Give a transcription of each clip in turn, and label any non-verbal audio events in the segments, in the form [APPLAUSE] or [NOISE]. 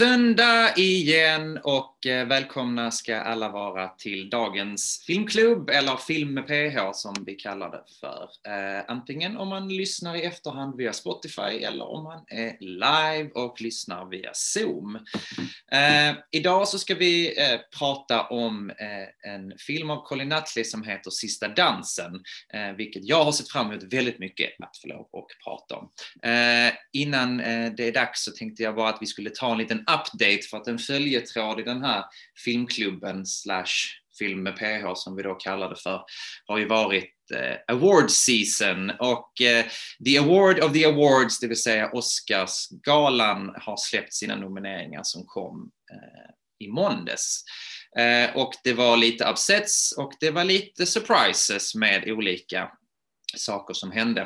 Söndag igen och eh, välkomna ska alla vara till dagens filmklubb eller film med PH som vi kallar det för. Eh, antingen om man lyssnar i efterhand via Spotify eller om man är live och lyssnar via Zoom. Eh, idag så ska vi prata om en film av Colin Nutley som heter Sista dansen, vilket jag har sett fram emot väldigt mycket att få lov och prata om. Innan det är dags så tänkte jag bara att vi skulle ta en liten update för att en följetråd i den här filmklubben slash film med PH som vi då kallar det för har ju varit eh, award season och eh, the award of the awards, det vill säga Oscarsgalan har släppt sina nomineringar som kom eh, i måndags. Eh, och det var lite upsets och det var lite surprises med olika saker som hände.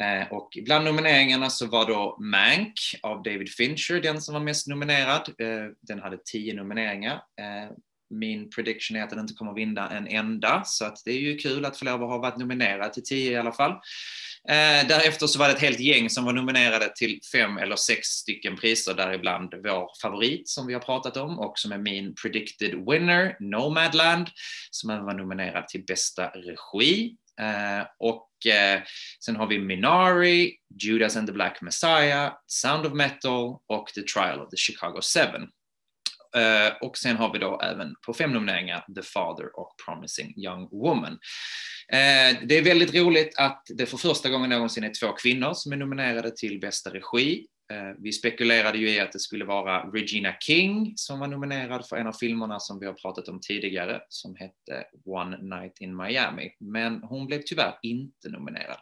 Eh, och bland nomineringarna så var då Mank av David Fincher den som var mest nominerad. Eh, den hade tio nomineringar. Eh, min prediction är att den inte kommer vinna en enda, så att det är ju kul att få lov att ha varit nominerad till tio i alla fall. Eh, därefter så var det ett helt gäng som var nominerade till fem eller sex stycken priser, däribland vår favorit som vi har pratat om och som är min predicted winner, Nomadland, som även var nominerad till bästa regi. Eh, och eh, sen har vi Minari, Judas and the Black Messiah, Sound of Metal och The Trial of the Chicago Seven. Uh, och sen har vi då även på fem nomineringar The Father och Promising Young Woman. Uh, det är väldigt roligt att det för första gången någonsin är två kvinnor som är nominerade till bästa regi. Eh, vi spekulerade ju i att det skulle vara Regina King som var nominerad för en av filmerna som vi har pratat om tidigare som hette One Night in Miami. Men hon blev tyvärr inte nominerad.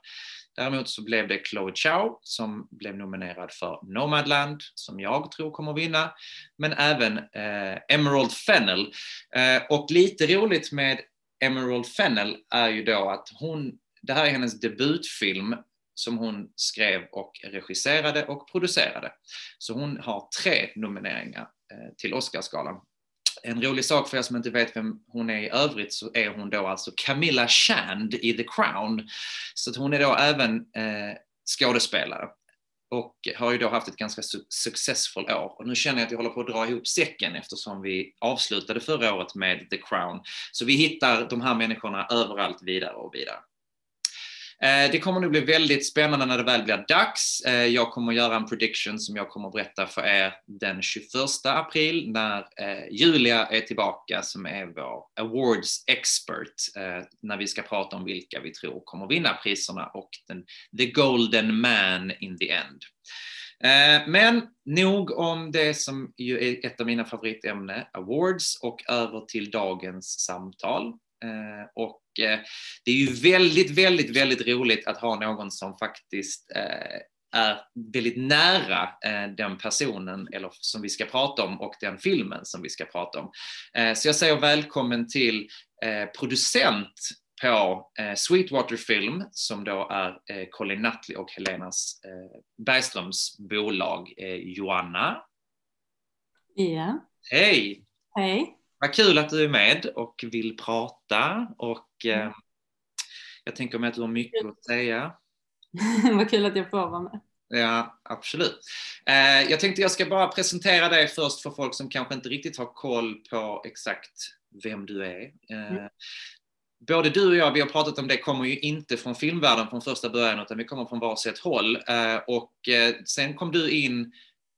Däremot så blev det Chloe Chow som blev nominerad för Nomadland som jag tror kommer vinna. Men även eh, Emerald Fennel. Eh, och lite roligt med Emerald Fennel är ju då att hon, det här är hennes debutfilm som hon skrev och regisserade och producerade. Så hon har tre nomineringar eh, till Oscarsgalan. En rolig sak för er som inte vet vem hon är i övrigt så är hon då alltså Camilla Shand i The Crown. Så att hon är då även eh, skådespelare och har ju då haft ett ganska su- successful år. Och nu känner jag att jag håller på att dra ihop säcken eftersom vi avslutade förra året med The Crown. Så vi hittar de här människorna överallt vidare och vidare. Eh, det kommer nog bli väldigt spännande när det väl blir dags. Eh, jag kommer göra en prediction som jag kommer berätta för er den 21 april när eh, Julia är tillbaka som är vår awards expert när vi ska prata om vilka vi tror kommer vinna priserna och den, the golden man in the end. Men nog om det som ju är ett av mina favoritämnen, awards, och över till dagens samtal. Och det är ju väldigt, väldigt, väldigt roligt att ha någon som faktiskt eh, är väldigt nära eh, den personen eller som vi ska prata om och den filmen som vi ska prata om. Eh, Så jag säger välkommen till eh, producent på eh, Sweetwater Film som då är eh, Colin Nutley och Helenas eh, Bergströms bolag eh, Joanna. Ja, Hej! hej. Vad kul att du är med och vill prata och eh, Mm. jag tänker mig att du har mycket att säga. [LAUGHS] Vad kul att jag får vara med. Ja, absolut. Eh, jag tänkte jag ska bara presentera dig först för folk som kanske inte riktigt har koll på exakt vem du är. Eh, Mm. Både du och jag, vi har pratat om det, kommer ju inte från filmvärlden från första början utan vi kommer från varsitt håll. Eh, och eh, sen kom du in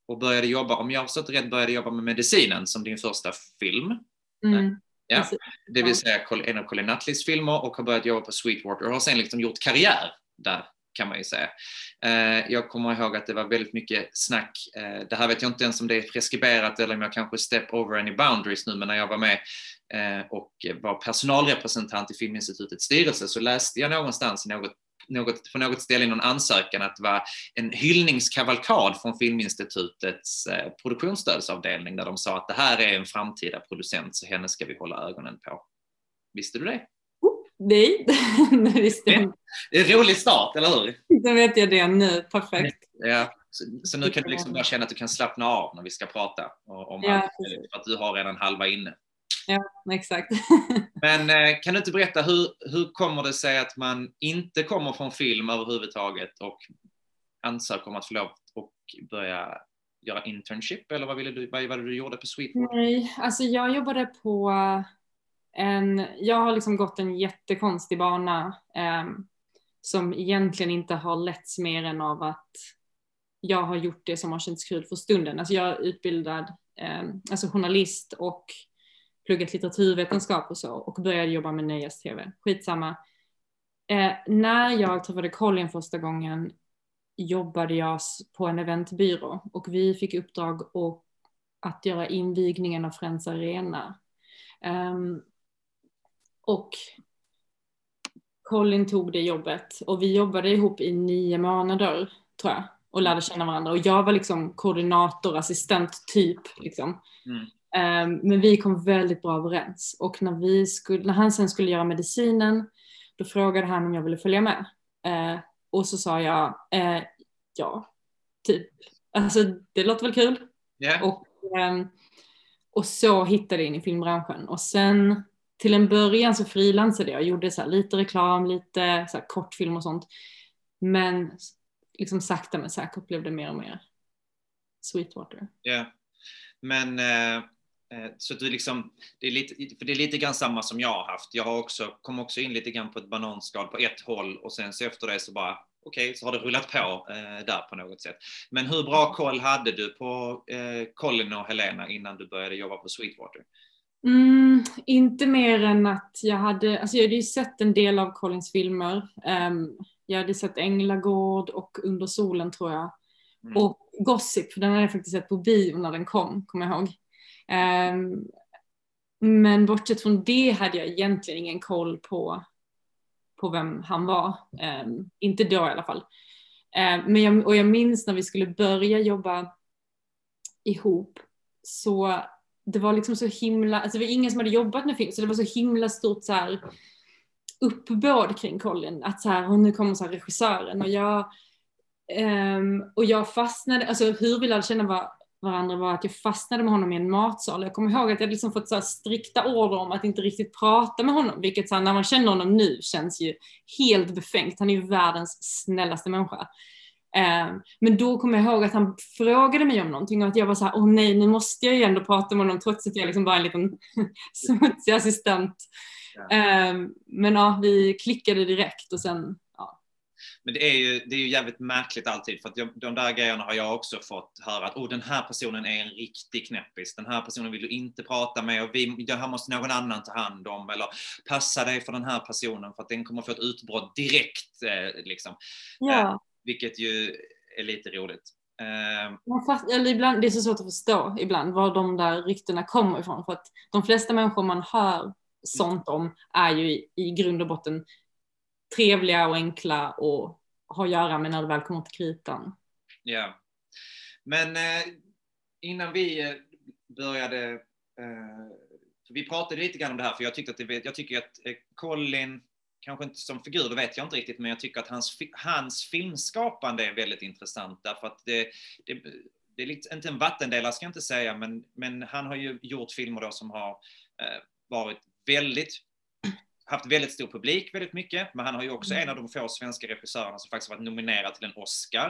och började jobba, om jag har förstått rätt, började jobba med medicinen som din första film. Mm. Ja, det vill säga en av Colin Nutleys filmer och har börjat jobba på Sweetwater och har sen liksom gjort karriär där kan man ju säga. Eh, jag kommer ihåg att det var väldigt mycket snack. Eh, det här vet jag inte ens om det är preskriberat eller om jag kanske step over any boundaries nu, men när jag var med eh, och var personalrepresentant i Filminstitutets styrelse så läste jag någonstans i något något, på något ställe i någon ansökan att det var en hyllningskavalkad från Filminstitutets eh, produktionsstödsavdelning där de sa att det här är en framtida producent så henne ska vi hålla ögonen på. Visste du det? Nej, [LAUGHS] det visste jag inte. Det är en rolig start, eller hur? Då vet jag det nu. Perfekt. Ja. Så, så nu kan du liksom bara känna att du kan slappna av när vi ska prata om Ja, allt för att du har redan halva inne. Exakt. [LAUGHS] Men eh, kan du inte berätta, hur, hur kommer det sig att man inte kommer från film överhuvudtaget och ansöker om att få lov och börja göra internship? Eller vad, ville du, vad var det du gjorde på Sweetwater? Nej, alltså jag jobbade på en, jag har liksom gått en jättekonstig bana ehm, som egentligen inte har letts mer än av att jag har gjort det som har känts kul för stunden. Alltså jag är utbildad ehm, alltså journalist och pluggat litteraturvetenskap och så och började jobba med nöjes-tv. Skitsamma. Eh, när jag träffade Colin första gången jobbade jag på en eventbyrå och vi fick uppdrag och, att göra invigningen av Friends Arena. Um, och Colin tog det jobbet och vi jobbade ihop i nio månader tror jag och lärde känna varandra och jag var liksom koordinator, assistent typ liksom. Mm. Ehm, men vi kom väldigt bra överens och när, vi skulle, när han sen skulle göra medicinen då frågade han om jag ville följa med. Eh, och så sa jag eh, ja, typ. Alltså det låter väl kul. Ja, Och, ehm, och så hittade jag in i filmbranschen. Och sen till en början så frilansade jag gjorde så lite reklam, lite så kortfilm och sånt. Men liksom sakta men säkert blev det mer och mer Sweetwater. ja. Men eh, så att du liksom, det är, lite, för det är lite grann samma som jag har haft. Jag har också, kom också in lite grann på ett bananskal på ett håll och sen så efter det så bara okej, så har det rullat på eh, där på något sätt. Men hur bra koll hade du på eh, Colin och Helena innan du började jobba på Sweetwater? Mm, inte mer än att jag hade, alltså jag hade ju sett en del av Collins filmer. Ehm, jag hade sett Änglagård och Under solen tror jag. Mm. Och Gossip, den hade jag faktiskt sett på bio när den kom, kommer jag ihåg. Ehm, men bortsett från det hade jag egentligen ingen koll på, på vem han var. Ehm, inte då i alla fall. Ehm, men jag, och jag minns när vi skulle börja jobba ihop så det var liksom så himla, alltså det var ingen som hade jobbat med film så det var så himla stort så här uppbåd kring Colin att så här, och nu kommer så här regissören och jag um, och jag fastnade, alltså hur vi lärde känna var, varandra var att jag fastnade med honom i en matsal. Jag kommer ihåg att jag liksom fått så strikta order om att inte riktigt prata med honom, vilket så här, när man känner honom nu känns ju helt befängt. Han är ju världens snällaste människa. Ehm, men då kommer jag ihåg att han frågade mig om någonting och att jag var så här, åh nej, nu måste jag ju ändå prata med honom trots att jag liksom bara är en liten [LAUGHS] smutsig assistent. Ja. Ehm, men ja, vi klickade direkt och sen. Men det är, ju, det är ju jävligt märkligt alltid, för att jag, de där grejerna har jag också fått höra att oh, den här personen är en riktig knäppis, den här personen vill du inte prata med och vi, det här måste någon annan ta hand om, eller passa dig för den här personen för att den kommer få ett utbrott direkt, eh, liksom. ja. vilket ju är lite roligt. Eh, Man fast, eller ibland, det är så svårt att förstå ibland var de där ryktena kommer ifrån. För att de flesta människor man hör sånt om är ju i, i grund och botten trevliga och enkla och ha att göra med när det väl kommer till kritan. Ja. Men eh, innan vi eh, började, eh, vi pratade lite grann om det här, för jag, tyckte att det, jag tycker att eh, Colin, kanske inte som figur, det vet jag inte riktigt, men jag tycker att hans, hans filmskapande är väldigt intressant därför att det, det, det är lite, inte en vattendelare ska jag inte säga, men, men han har ju gjort filmer då som har eh, varit väldigt haft väldigt stor publik väldigt mycket, men han har ju också en av de få svenska regissörerna som faktiskt varit nominerad till en Oscar.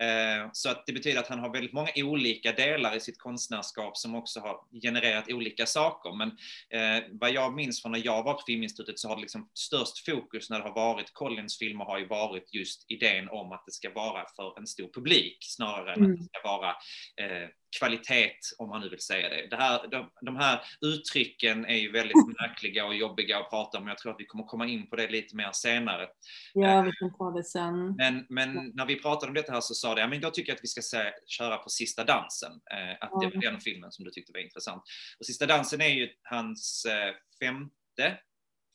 Eh, så att det betyder att han har väldigt många olika delar i sitt konstnärskap som också har genererat olika saker. Men eh, vad jag minns från när jag var på Filminstitutet så har det liksom störst fokus när det har varit Collins filmer har ju varit just idén om att det ska vara för en stor publik snarare än Mm. att det ska vara eh, kvalitet, om man nu vill säga det. det här, de, de här uttrycken är ju väldigt [LAUGHS] märkliga och jobbiga att prata om. Jag tror att vi kommer komma in på det lite mer senare. Ja, vi kan ta det sen. Men, men när vi pratade om detta här så sa det, ja men jag tycker att vi ska se, köra på Sista dansen. Eh, att det var den filmen som du tyckte var intressant. Och Sista dansen är ju hans eh, femte,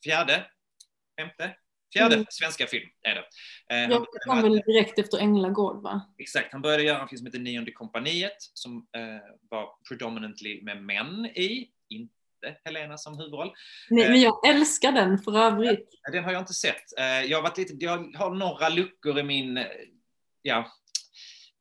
fjärde, femte, fjärde Mm. svenska film är det. Eh, han Jag kom väl direkt efter Änglagård va? Exakt, han började göra en film som heter Nionde kompaniet som eh, var predominantly med män i, inte Helena som huvudroll. Nej, Eh. men jag älskar den för övrigt. Den har jag inte sett. Eh, jag, har varit lite, jag har några luckor i min, eh, ja,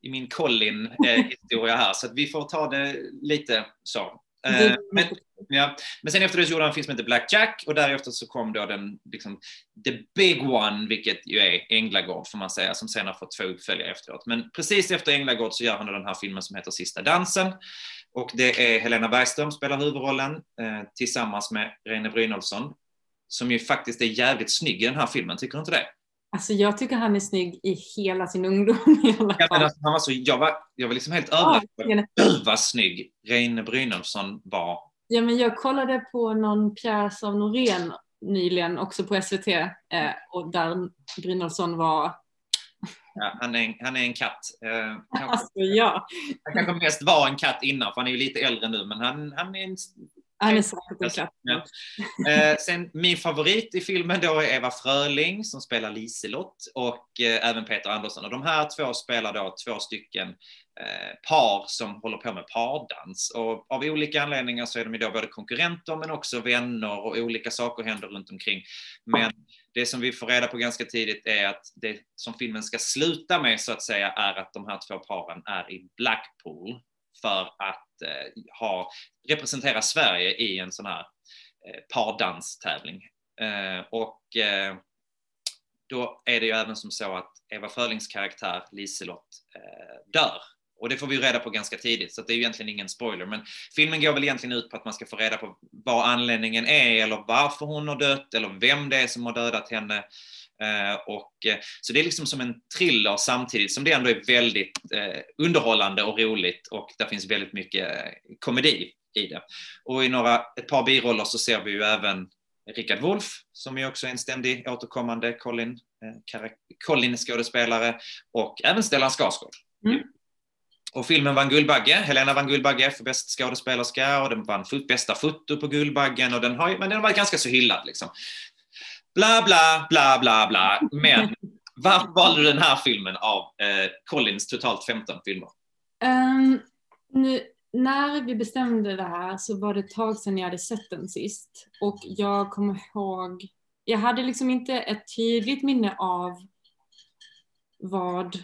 i min Colin-historia [LAUGHS] här, så vi får ta det lite så. Eh, men Ja, men sen efter det så gjorde han en film som heter Black Jack och därefter så kom då den, liksom, the big one, vilket ju är Änglagård får man säga, som sen har fått två uppföljare efteråt. Men precis efter Änglagård så gör han då den här filmen som heter Sista dansen. Och det är Helena Bergström spelar huvudrollen eh, tillsammans med Reine Brynolfsson, som ju faktiskt är jävligt snygg i den här filmen, tycker du inte det? Alltså jag tycker han är snygg i hela sin ungdom i alla Ja, men fall. alltså, han var så, jag, var, jag var liksom helt Ja, överraskad. Gud vad snygg Reine Brynolfsson var. Ja, men jag kollade på någon pjäs av Norén nyligen, också på SVT, eh, och där Brynolfsson var, Ja, han, är, en- han är en katt. Eh, kanske, alltså ja, han kanske mest var en katt innan, för han är ju lite äldre nu, men han, han är en han är säkert. Ja. Eh, sen min favorit i filmen då är Eva Fröling som spelar Liselott och eh, även Peter Andersson. Och de här två spelar då två stycken eh, par som håller på med pardans. Och av olika anledningar så är de ju då både konkurrenter men också vänner och olika saker händer runt omkring. Men det som vi får reda på ganska tidigt är att det som filmen ska sluta med så att säga är att de här två paren är i Blackpool för att eh, ha, representera Sverige i en sån här eh, pardanstävling. Eh, och eh, då är det ju även som så att Eva Frölings karaktär Liselott eh, dör. Och det får vi ju reda på ganska tidigt, så det är ju egentligen ingen spoiler. Men filmen går väl egentligen ut på att man ska få reda på vad anledningen är, eller varför hon har dött, eller vem det är som har dödat henne. Eh, och, eh, så det är liksom som en thriller samtidigt som det ändå är väldigt eh, underhållande och roligt och där finns väldigt mycket komedi i det. Och i några, ett par biroller så ser vi ju även Richard Wolff som ju också är en ständig återkommande Colin, Colin-skådespelare och även Stellan Skarsgård. Mm. Och filmen vann Guldbagge, Helena vann Guldbagge för bäst skådespelerska och den vann bästa foto på Guldbaggen och den har, men den har varit ganska så hyllad liksom. Bla bla bla bla bla, men varför valde du den här filmen av eh, Collins totalt 15 filmer? Um, nu, när vi bestämde det här så var det ett tag sedan jag hade sett den sist. Och jag kommer ihåg, jag hade liksom inte ett tydligt minne av vad,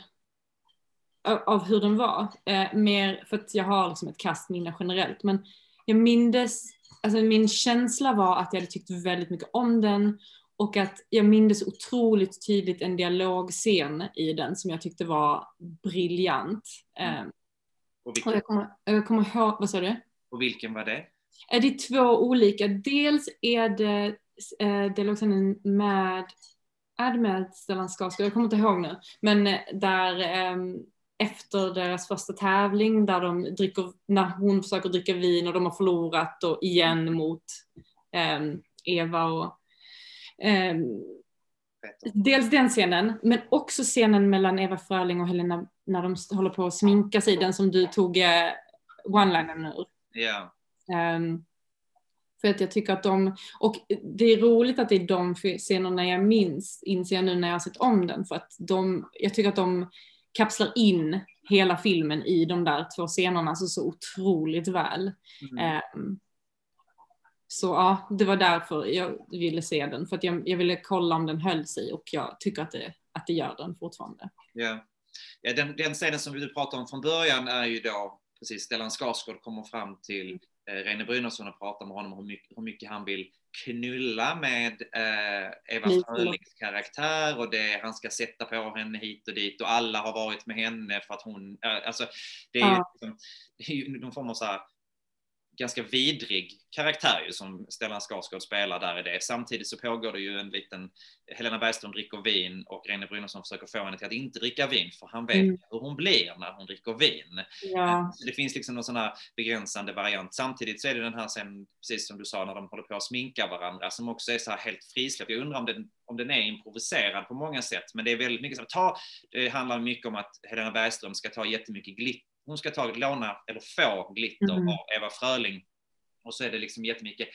av, hur den var. Eh, mer för att jag har liksom ett kastminne generellt. Men jag mindes, alltså min känsla var att jag hade tyckt väldigt mycket om den och att jag mindes otroligt tydligt en dialogscen i den som jag tyckte var briljant. Eh, Och och vilken, jag kommer, jag kommer ihåg, vad sa du? och vilken var det? Är det två olika? Dels är det eh, dialogscenen med, är det med Stellan Skarsgård? Jag kommer inte ihåg nu. Men eh, där eh, efter deras första tävling där de dricker, när hon försöker dricka vin och de har förlorat och igen mot eh, Eva och eh, Peter? Dels den scenen, men också scenen mellan Eva Fröling och Helena när de håller på att sminka sig, den som du tog eh, one-linern ur. Ja. Ehm, för att jag tycker att de, och det är roligt att det är de scenerna jag minns, inser jag nu när jag har sett om den, för att de, jag tycker att de kapslar in hela filmen i de där två scenerna så, så otroligt väl. Mm. Ehm, så ja, det var därför jag ville se den, för att jag, jag ville kolla om den höll sig och jag tycker att det, att det gör den fortfarande. Ja. Ja, den, den scenen som du pratade om från början är ju då precis Stellan Skarsgård kommer fram till eh, Reine Brynolfsson och pratar med honom om hur mycket, hur mycket han vill knulla med eh, Eva. Frölings karaktär och det han ska sätta på henne hit och dit och alla har varit med henne för att hon, eh, alltså det är, Ja. liksom, det är ju någon form av så här ganska vidrig karaktär ju som Stellan Skarsgård spelar där i det. Samtidigt så pågår det ju en liten, Helena Bergström dricker vin och Reine Brynolfsson försöker få henne till att inte dricka vin för han vet Mm. hur hon blir när hon dricker vin. Ja, Så det finns liksom någon sån här begränsande variant. Samtidigt så är det den här sen, precis som du sa, när de håller på att sminka varandra som också är så här helt frisläppt. Jag undrar om den, om den är improviserad på många sätt, men det är väldigt mycket så här, ta, det handlar mycket om att Helena Bergström ska ta jättemycket glitter. Hon ska ta, låna eller få glitter Mhm. av Eva Fröling och så är det liksom jättemycket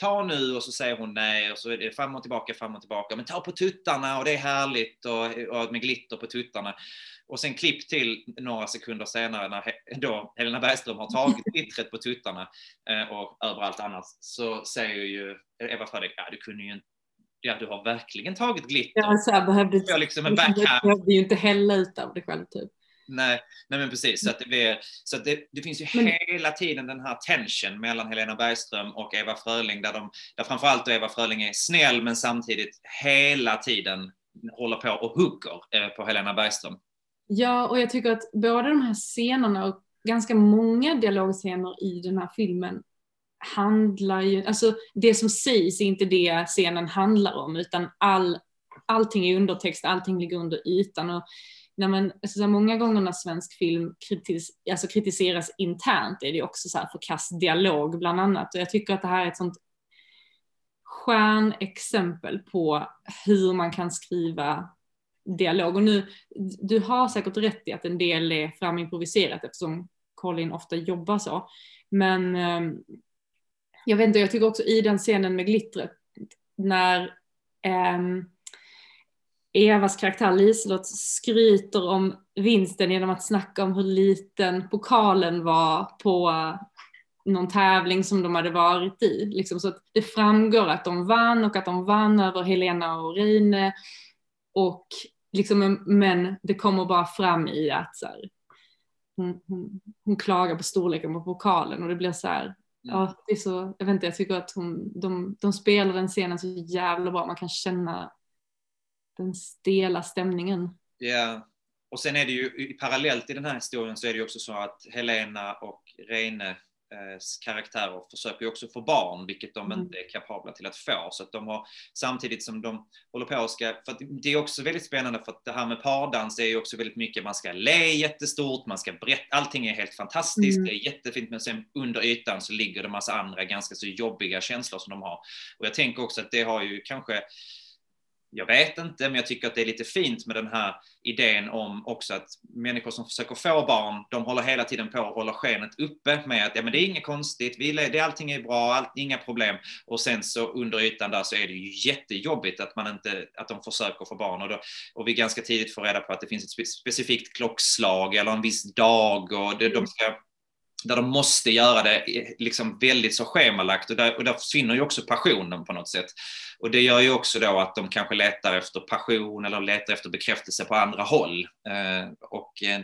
ta nu och så säger hon nej och så är det fram och tillbaka, fram och tillbaka. Men ta på tuttarna och det är härligt och, och med glitter på tuttarna. Och sen klipp till några sekunder senare när då Helena Bergström har tagit [LAUGHS] glittret på tuttarna eh, och överallt annat så säger ju Eva Fröling, ja du kunde ju inte, ja du har verkligen tagit glitter. jag så här, behövde, Jag liksom en jag backhand. behövde ju inte hälla ut av det själv typ. Nej, nej men precis. Så, att det, blir, så att det, det finns ju Men- hela tiden den här tension mellan Helena Bergström och Eva Fröling där, de, där framförallt Eva Fröling är snäll men samtidigt hela tiden håller på och hugger eh, på Helena Bergström. Ja, och jag tycker att båda de här scenerna och ganska många dialogscener i den här filmen handlar ju, alltså det som sägs är inte det scenen handlar om, utan all, allting är undertext, allting ligger under ytan. Och när man, alltså så många gånger när svensk film kritis, alltså kritiseras internt är det också så här förkast dialog bland annat. Och jag tycker att det här är ett sånt stjärnexempel på hur man kan skriva dialog. Och nu, du har säkert rätt i att en del är framimproviserat eftersom Colin ofta jobbar så. Men ehm, jag vet inte, jag tycker också i den scenen med glittret när ehm, Evas karaktär Liselott skryter om vinsten genom att snacka om hur liten pokalen var på någon tävling som de hade varit i. Liksom så att det framgår att de vann och att de vann över Helena och Reine. Och liksom, men det kommer bara fram i att så här, hon, hon, hon klagar på storleken på pokalen och det blir så här, ja, det är så, jag vet inte, jag tycker att hon, de, de spelar den scenen så jävla bra, man kan känna den stela stämningen. Ja, och sen är det ju i- parallellt i den här historien så är det ju också så att Helena och Reines karaktärer försöker ju också få barn, vilket de Mm. inte är kapabla till att få. Så att de har, samtidigt som de håller på och ska, för det är också väldigt spännande för att det här med pardans är ju också väldigt mycket, man ska le jättestort, man ska berätta, allting är helt fantastiskt, Mm. det är jättefint, men sen under ytan så ligger det massa andra ganska så jobbiga känslor som de har. Och jag tänker också att det har ju kanske jag vet inte, men jag tycker att det är lite fint med den här idén om också att människor som försöker få barn, de håller hela tiden på att hålla skenet uppe med att ja, men det är inget konstigt, vi, det, allting är bra, allt, inga problem. Och sen så under ytan där så är det ju jättejobbigt att, man inte, att de försöker få barn. Och, då, och vi ganska tidigt får reda på att det finns ett specifikt klockslag eller en viss dag och det, de ska där de måste göra det liksom väldigt så schemalagt och där, och där försvinner ju också passionen på något sätt. Och det gör ju också då att de kanske letar efter passion eller letar efter bekräftelse på andra håll. Eh, och eh,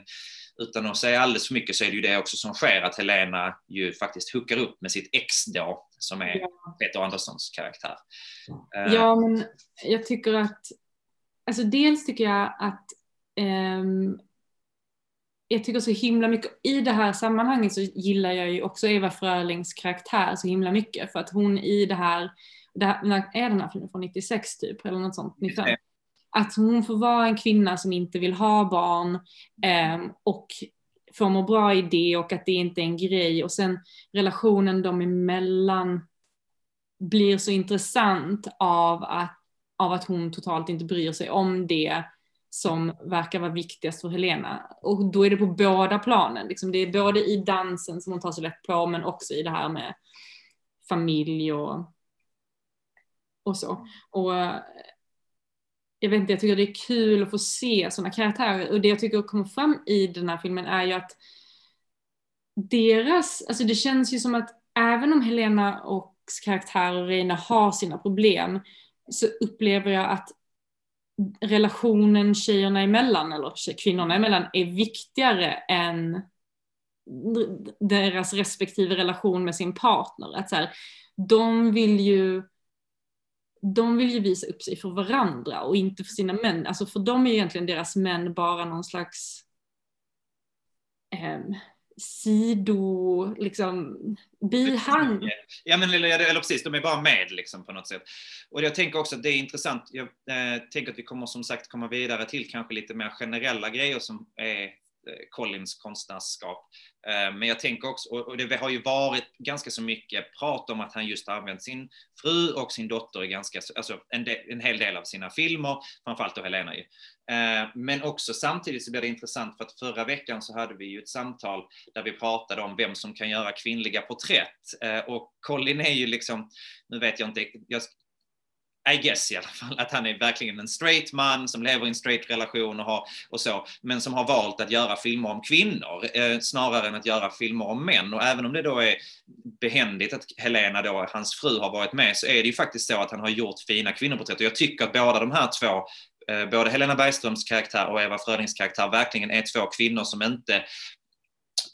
utan att säga alldeles för mycket så är det ju det också som sker att Helena ju faktiskt hookar upp med sitt ex då, som är Ja. Peter Anderssons karaktär. Eh, Ja, men jag tycker att, alltså dels tycker jag att ehm, jag tycker så himla mycket, i det här sammanhanget så gillar jag ju också Eva Frölings karaktär så himla mycket för att hon i det här, det här när är den här filmen från 96 typ eller något sånt, 95? Ja. Att hon får vara en kvinna som inte vill ha barn ehm, och får må bra i det och att det inte är en grej och sen relationen dem emellan blir så intressant av att, av att hon totalt inte bryr sig om det som verkar vara viktigast för Helena. Och då är det på båda planen. Liksom det är både i dansen som hon tar så lätt på men också i det här med familj och, och så. Och eh, jag vet inte, jag tycker det är kul att få se sådana karaktärer. Och det jag tycker kommer fram i den här filmen är ju att deras, alltså det känns ju som att även om Helena och karaktärer och Reina har sina problem så upplever jag att relationen tjejerna emellan, eller kvinnorna emellan, är viktigare än deras respektive relation med sin partner. Att så här, de vill ju de vill ju visa upp sig för varandra och inte för sina män. Alltså för dem är egentligen deras män bara någon slags eh, sido, liksom, bihang. Ja, men eller, eller precis, de är bara med liksom på något sätt. Och jag tänker också att det är intressant. Jag eh, tänker att vi kommer som sagt komma vidare till kanske lite mer generella grejer som är Eh, Collins konstnärskap. Eh, men jag tänker också, och, det har ju varit ganska så mycket prat om att han just använt sin fru och sin dotter i ganska, alltså en, del, en hel del av sina filmer, framförallt då Helena ju. Eh, men också samtidigt så blir det intressant för att förra veckan så hade vi ju ett samtal där vi pratade om vem som kan göra kvinnliga porträtt. Och Colin är ju liksom, nu vet jag inte, jag, i guess i alla fall, att han är verkligen en straight man som lever i en straight relation och, har, och så, men som har valt att göra filmer om kvinnor eh, snarare än att göra filmer om män. Och även om det då är behändigt att Helena, då, hans fru, har varit med så är det ju faktiskt så att han har gjort fina kvinnoporträtt. Och jag tycker att båda de här två eh, både Helena Bergströms karaktär och Eva Frödings karaktär verkligen är två kvinnor som inte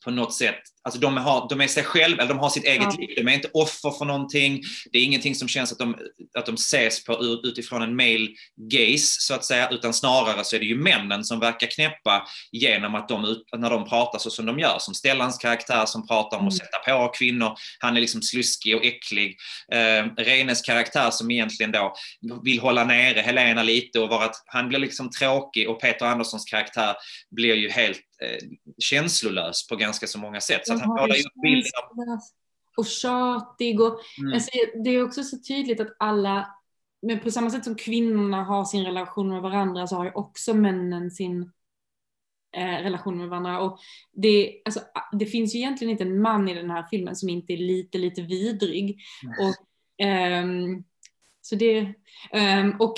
på något sätt, alltså de, har, de är sig själva, eller de har sitt eget Ja. liv, de är inte offer för någonting. Det är ingenting som känns att de, att de ses på ut- utifrån en male gaze så att säga, utan snarare så är det ju männen som verkar knäppa genom att de, när de pratar så som de gör. Som Stellans karaktär som pratar om att Mm. sätta på kvinnor, han är liksom sluskig och äcklig. Eh, Renes karaktär som egentligen då vill hålla nere Helena lite och vara han blir liksom tråkig och Peter Anderssons karaktär blir ju helt känslolös på ganska så många sätt. Så att han målar upp bilden av... och tjatig och Mm. alltså, det är också så tydligt att alla, men på samma sätt som kvinnorna har sin relation med varandra så har ju också männen sin eh, relation med varandra. Och det, alltså, det finns ju egentligen inte en man i den här filmen som inte är lite, lite vidrig. Och, ehm, så det, ehm, och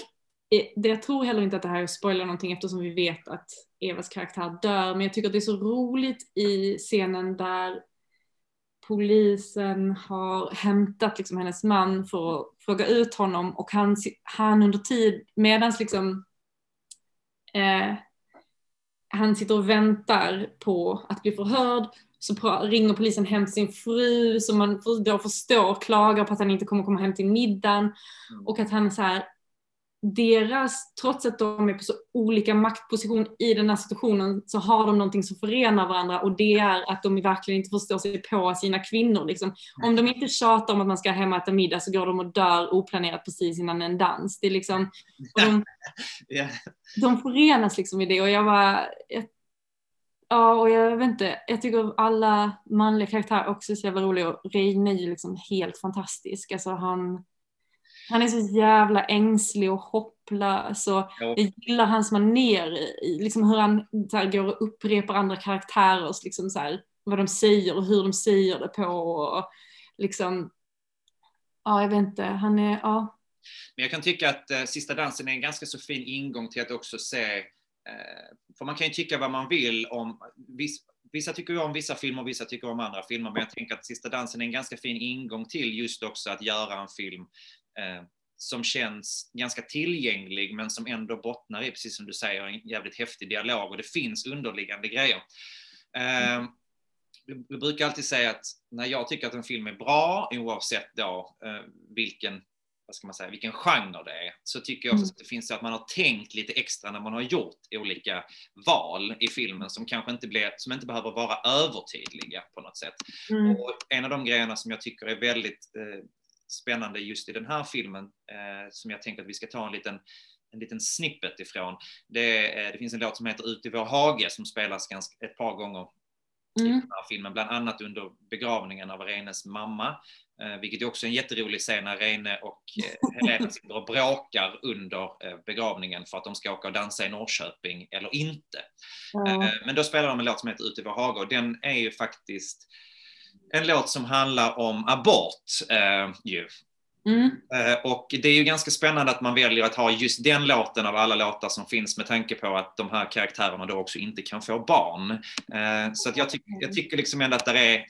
eh, det, jag tror heller inte att det här spoilar någonting eftersom vi vet att Evas karaktär dör. Men jag tycker att det är så roligt i scenen där polisen har hämtat liksom hennes man för att fråga ut honom och han, han under tid, medans liksom eh, han sitter och väntar på att bli förhörd så ringer polisen hem till sin fru som man då förstår klagar på att han inte kommer komma hem till middagen Mm. och att han är så här deras, trots att de är på så olika maktposition i den här situationen så har de någonting som förenar varandra och det är att de verkligen inte förstår sig på sina kvinnor. Liksom. Om de inte tjatar om att man ska hem och äta middag så går de och dör oplanerat precis innan en dans. Det är liksom, de, [LAUGHS] Ja. de förenas liksom i det och jag var Ja, och jag vet inte, jag tycker alla manliga karaktärer också är så jävla roliga och Reine är ju liksom helt fantastisk. Alltså han, han är så jävla ängslig och hopplös och Ja. jag gillar hans manér, i- liksom hur han så här, går och upprepar andra karaktärers, liksom så här, vad de säger och hur de säger det på och liksom, ja jag vet inte, han är, ja. Men jag kan tycka att eh, Sista dansen är en ganska så fin ingång till att också se, eh, för man kan ju tycka vad man vill om, viss, vissa tycker ju om vissa filmer, vissa tycker om andra filmer, men jag tänker att Sista dansen är en ganska fin ingång till just också att göra en film som känns ganska tillgänglig men som ändå bottnar i, precis som du säger, en jävligt häftig dialog och det finns underliggande grejer. Eh, jag brukar alltid säga att när jag tycker att en film är bra, oavsett då eh, vilken vad ska man säga, vilken genre det är, så tycker jag också Mm. att det finns att man har tänkt lite extra när man har gjort olika val i filmen som kanske inte, blir, som inte behöver vara övertydliga på något sätt. Mm. Och en av de grejerna som jag tycker är väldigt eh, spännande just i den här filmen, eh, som jag tänker att vi ska ta en liten en liten snippet ifrån. Det, eh, det finns en låt som heter Ut i vår hage som spelas ganska, ett par gånger i Mm. den här filmen, bland annat under begravningen av Reines mamma, eh, vilket är också en jätterolig scen när Reine och eh, [LAUGHS] Helena sitter och bråkar under eh, begravningen för att de ska åka och dansa i Norrköping eller inte. Eh, Men då spelar de en låt som heter Ut i vår hage och den är ju faktiskt en låt som handlar om abort. Eh, ju. Mm. Eh, Och det är ju ganska spännande att man väljer att ha just den låten av alla låtar som finns med tanke på att de här karaktärerna då också inte kan få barn. Eh, Så att jag, tyck, jag tycker liksom ändå att det är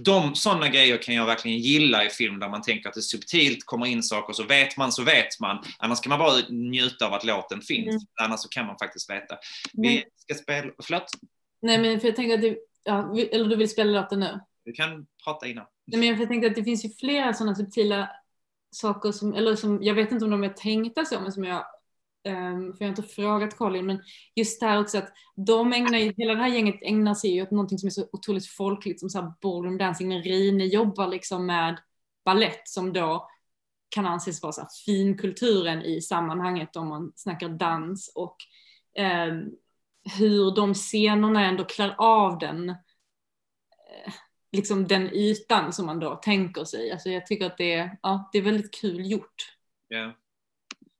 de sådana grejer kan jag verkligen gilla i film där man tänker att det subtilt kommer in saker så vet man så vet man. Annars kan man bara njuta av att låten finns. Mm. Annars så kan man faktiskt veta. Vi ska spela, förlåt? nej men för jag tänker att det, ja, eller du vill spela låten nu? Du kan prata innan. Nej, men jag tänkte att det finns ju flera sådana subtila saker som, eller som, jag vet inte om de är tänkta så, men som jag, um, för jag har inte frågat Colin, men just det här också att de ägnar ju, hela det här gänget ägnar sig ju åt någonting som är så otroligt folkligt som så här ballroom dancing, men Rine jobbar liksom med ballett som då kan anses vara så finkulturen i sammanhanget om man snackar dans och ehm, hur de scenerna ändå klär av den eh, liksom den ytan som man då tänker sig. Alltså jag tycker att det är, ja, det är väldigt kul gjort Ja,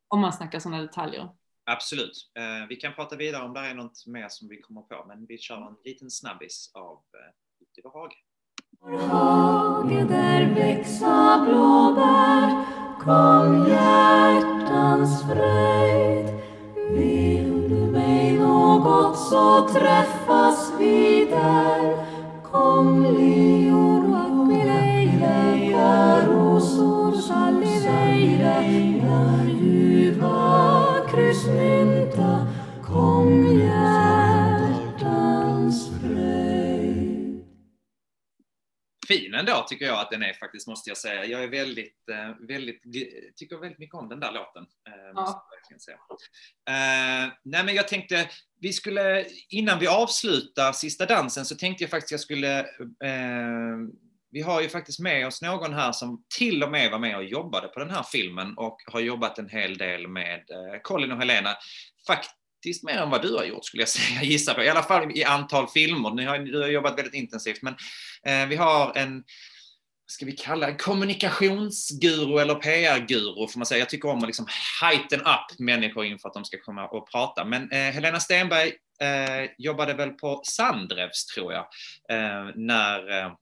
om man snackar sådana detaljer. absolut. Eh, vi kan prata vidare om det är något mer som vi kommer på, men vi kör en liten snabbis av eh, Ut i vår hage. hage där växa blåbär Kom hjärtans fröjd Vill du mig något så träffas vi där Kom lior fin ändå tycker jag att den är faktiskt, måste jag säga. Jag är väldigt, eh, väldigt, tycker väldigt mycket om den där låten. Eh, ja. säga. Uh, nej men jag tänkte, vi skulle, innan vi avslutar sista dansen så tänkte jag faktiskt jag skulle uh, vi har ju faktiskt med oss någon här som till och med var med och jobbade på den här filmen och har jobbat en hel del med Colin och Helena. Faktiskt mer än vad du har gjort skulle jag [LAUGHS] säga, gissa på. I alla fall i antal filmer. Ni har, du har jobbat väldigt intensivt. Men eh, vi har en, vad ska vi kalla en kommunikationsguru eller PR-guru får man säga. Jag tycker om att liksom heighten up människor inför att de ska komma och prata. Men eh, Helena Stenberg eh, jobbade väl på Sandrevs tror jag, eh, när eh,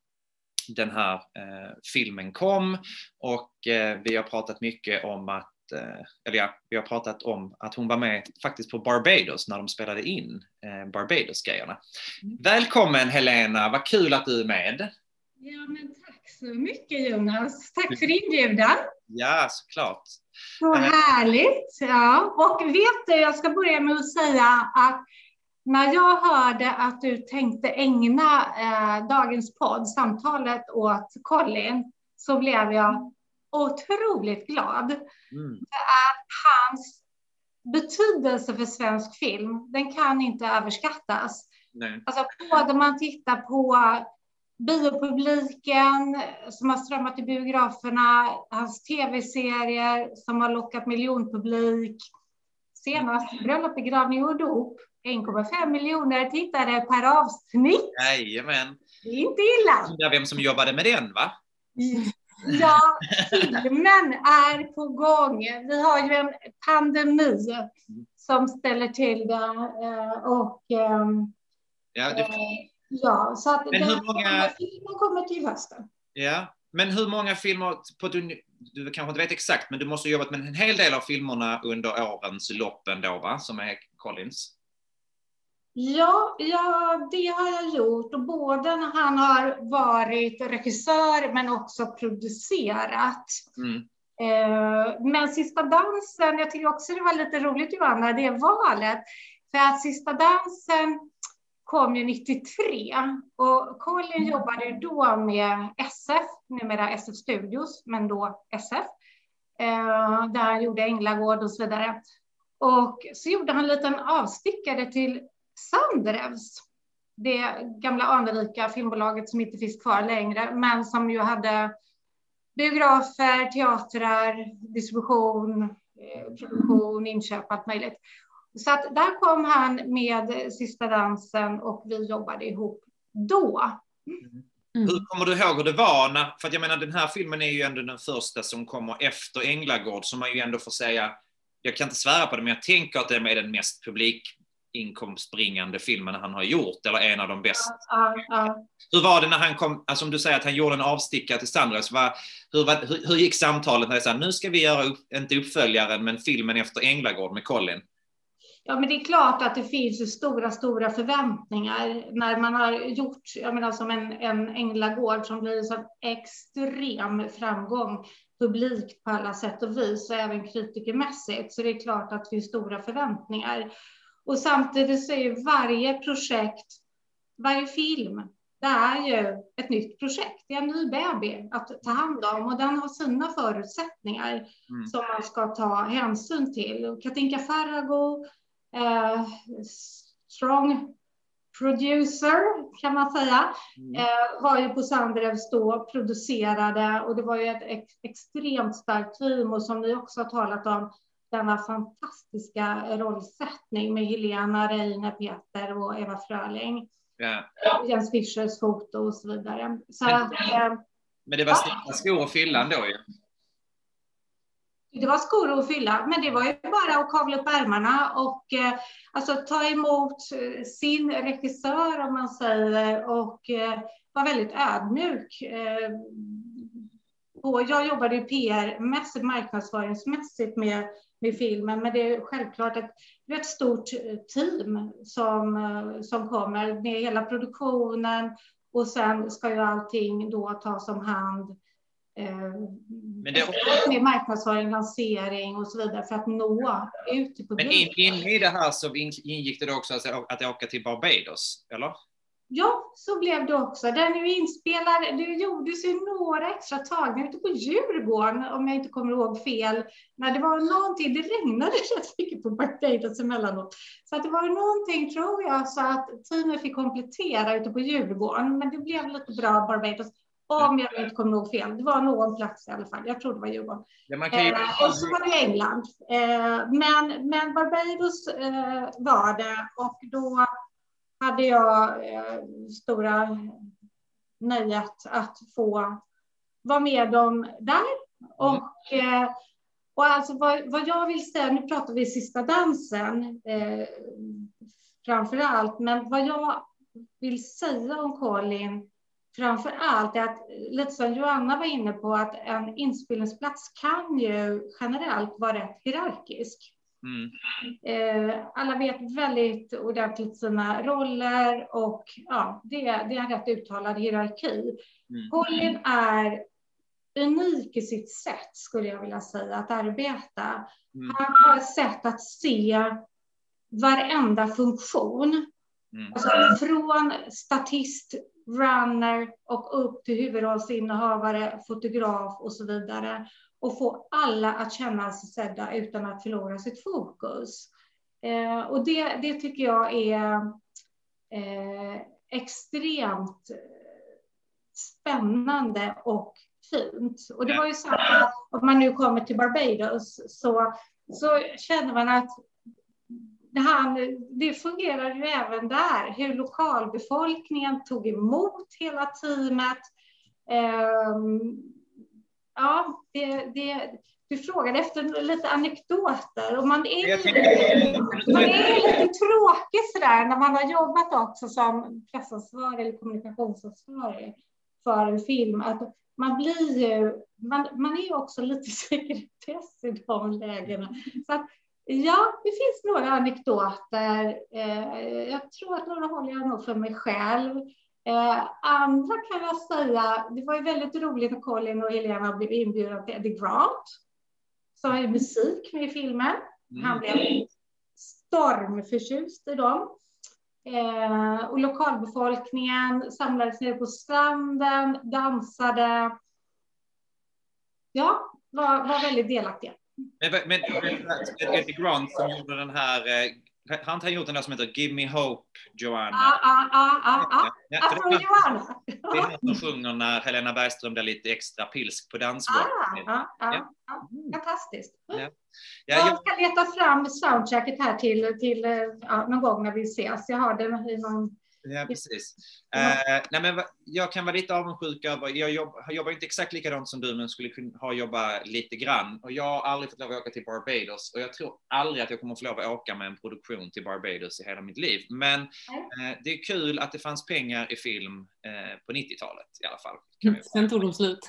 den här eh, filmen kom och eh, vi har pratat mycket om att eller ja, vi har pratat om att hon var med faktiskt på Barbados när de spelade in eh, Barbados-grejerna. Mm. Välkommen Helena, vad kul att du är med. Ja, men tack så mycket Jonas. Tack för inbjudan. Ja, såklart. Så eh. härligt. Ja. Och vet du, jag ska börja med att säga att när jag hörde att du tänkte ägna eh, dagens podd, samtalet åt Colin, så blev jag otroligt glad. Mm. Att hans betydelse för svensk film, den kan inte överskattas. Nej. Alltså både man tittar på biopubliken som har strömmat till biograferna, hans tv-serier som har lockat miljonpublik. Senast Bröllop, begravning och dop, 1,5 miljoner tittare per avsnitt. Jajamän. Det är inte illa. Undrar vem som jobbade med den va? Ja, filmen är på gång. Vi har ju en pandemi som ställer till det. Eh, och, ehm, ja, det... Eh, ja, så att Men hur många... filmen kommer till hösten. Ja, men hur många filmer, på, du, du kanske inte vet exakt, men du måste ha jobbat med en hel del av filmerna under årens lopp ändå, va? Som är Collins? Ja, ja, det har jag gjort. Och både när han har varit regissör men också producerat. Mm. Eh, men Sista dansen, jag tycker också det var lite roligt Johanna, det valet. För att Sista dansen kom ju 93 och Colin jobbade då med SF, numera SF Studios, men då SF. Eh, där han gjorde Änglagård och så vidare. Och så gjorde han en liten avstickare till Sandrevs, det gamla anrika filmbolaget som inte finns kvar längre, men som ju hade biografer, teatrar, distribution, eh, produktion, inköp, allt möjligt. Så att där kom han med Sista dansen och vi jobbade ihop då. Mm. Hur kommer du ihåg hur det var? När, för att jag menar den här filmen är ju ändå den första som kommer efter Änglagård som man ju ändå får säga, jag kan inte svära på det, men jag tänker att det är den mest publik inkomstbringande filmen han har gjort, eller en av de bästa. Ja, ja. Hur var det när han kom, alltså om du säger att han gjorde en avstickare till Sandras, var, hur, var, hur, hur, gick samtalet när det sa nu ska vi göra, upp, inte uppföljaren, men filmen efter Änglagård med Colin? Ja, men det är klart att det finns ju stora, stora förväntningar när man har gjort, jag menar som en, en Änglagård som blir en så extrem framgång publikt på alla sätt och vis och även kritikermässigt. Så det är klart att det finns stora förväntningar. Och samtidigt så är varje projekt, varje film, det är ju ett nytt projekt. Det är en ny baby att ta hand om och den har sina förutsättningar mm. som man ska ta hänsyn till. Katinka Farago, eh, strong producer kan man säga, mm. eh, var ju på Sandrevs då, producerade och det var ju ett ex extremt starkt team och som ni också har talat om, denna fantastiska rollsättning med Helena, Reine, Peter och Eva Fröling. Ja. Jens Fischers foto och så vidare. Så men, att, eh, men det var ja. skor att fylla ändå ju. Det var skor att fylla, men det var ju bara att kavla upp ärmarna och eh, alltså, ta emot eh, sin regissör om man säger och vara väldigt ödmjuk. Eh, och jag jobbade PR-mässigt, marknadsföringsmässigt med med filmen. Men det är självklart ett, ett stort team som, som kommer med hela produktionen och sen ska ju allting då tas om hand eh, men det... med marknadsföring, lansering och så vidare för att nå ut till publiken. Men in, in i det här så ingick det också att åka till Barbados, eller? Ja, så blev det också. Den är ju inspelad, det gjordes ju några extra tagningar ute på Djurgården, om jag inte kommer ihåg fel. När det var någonting, det regnade [LAUGHS] rätt mycket på Barbados emellanåt. Så att det var någonting, tror jag, så att teamet fick komplettera ute på Djurgården. Men det blev lite bra Barbados. Om jag inte kommer ihåg fel. Det var någon plats i alla fall. Jag tror det var Djurgården. Ja, ju... Eh, och så var det England. Eh, men, men Barbados eh, var det och då hade jag eh, stora nöjet att få vara med dem där. Och, eh, och alltså vad, vad jag vill säga, nu pratar vi sista dansen eh, framför allt, men vad jag vill säga om Colin framför allt är att, lite som Joanna var inne på, att en inspelningsplats kan ju generellt vara rätt hierarkisk. Mm. Eh, alla vet väldigt ordentligt sina roller och ja, det, det är en rätt uttalad hierarki. Mm. Colin är unik i sitt sätt, skulle jag vilja säga, att arbeta. Mm. Han har ett sätt att se varenda funktion. Mm. Alltså från statist, runner och upp till huvudrollsinnehavare, fotograf och så vidare. Och få alla att känna sig sedda utan att förlora sitt fokus. Eh, och det, det tycker jag är eh, extremt spännande och fint. Och det var ju så att om man nu kommer till Barbados så, så känner man att det, här, det fungerar ju även där, hur lokalbefolkningen tog emot hela teamet. Um, ja, det, det, du frågade efter lite anekdoter och man är, man är lite tråkig sådär när man har jobbat också som pressansvarig eller kommunikationsansvarig för en film. Att man blir ju, man, man är ju också lite [LAUGHS] sekretess i de lägena. Så att, Ja, det finns några anekdoter. Eh, jag tror att några håller jag nog för mig själv. Eh, andra kan jag säga, det var ju väldigt roligt när Colin och Helena blev inbjudna till Eddie Grant, som har musik med i filmen. Mm. Han blev stormförtjust i dem. Eh, och lokalbefolkningen samlades nere på stranden, dansade. Ja, var, var väldigt delaktiga. Men, men, men Eddie Grant som gjorde den här, eh, han har gjort den där som heter Give Me Hope, Joanna. Ja, ja, ja, ja. Ja, ja. är, Joanna. det är han [LAUGHS] som sjunger när Helena Bergström blir lite extra pilsk på dansgolvet. Ah, ja, ja, Ja. ja. Fantastiskt. Ja. Ja, Jag jag, ska leta fram soundtracket här till, till eh, ja, någon gång när vi ses. Jag har det i någon... ja, precis. Ja. Eh, nej, men jag kan vara lite avundsjuk över, jag jobb, jobbar inte exakt likadant som du, men skulle kunna ha jobbat lite grann. Och jag har aldrig fått lov att åka till Barbados och jag tror aldrig att jag kommer få lov att åka med en produktion till Barbados i hela mitt liv. Men eh, det är kul att det fanns pengar i film eh, på 90-talet i alla fall. Vi Sen tog de slut. [LAUGHS]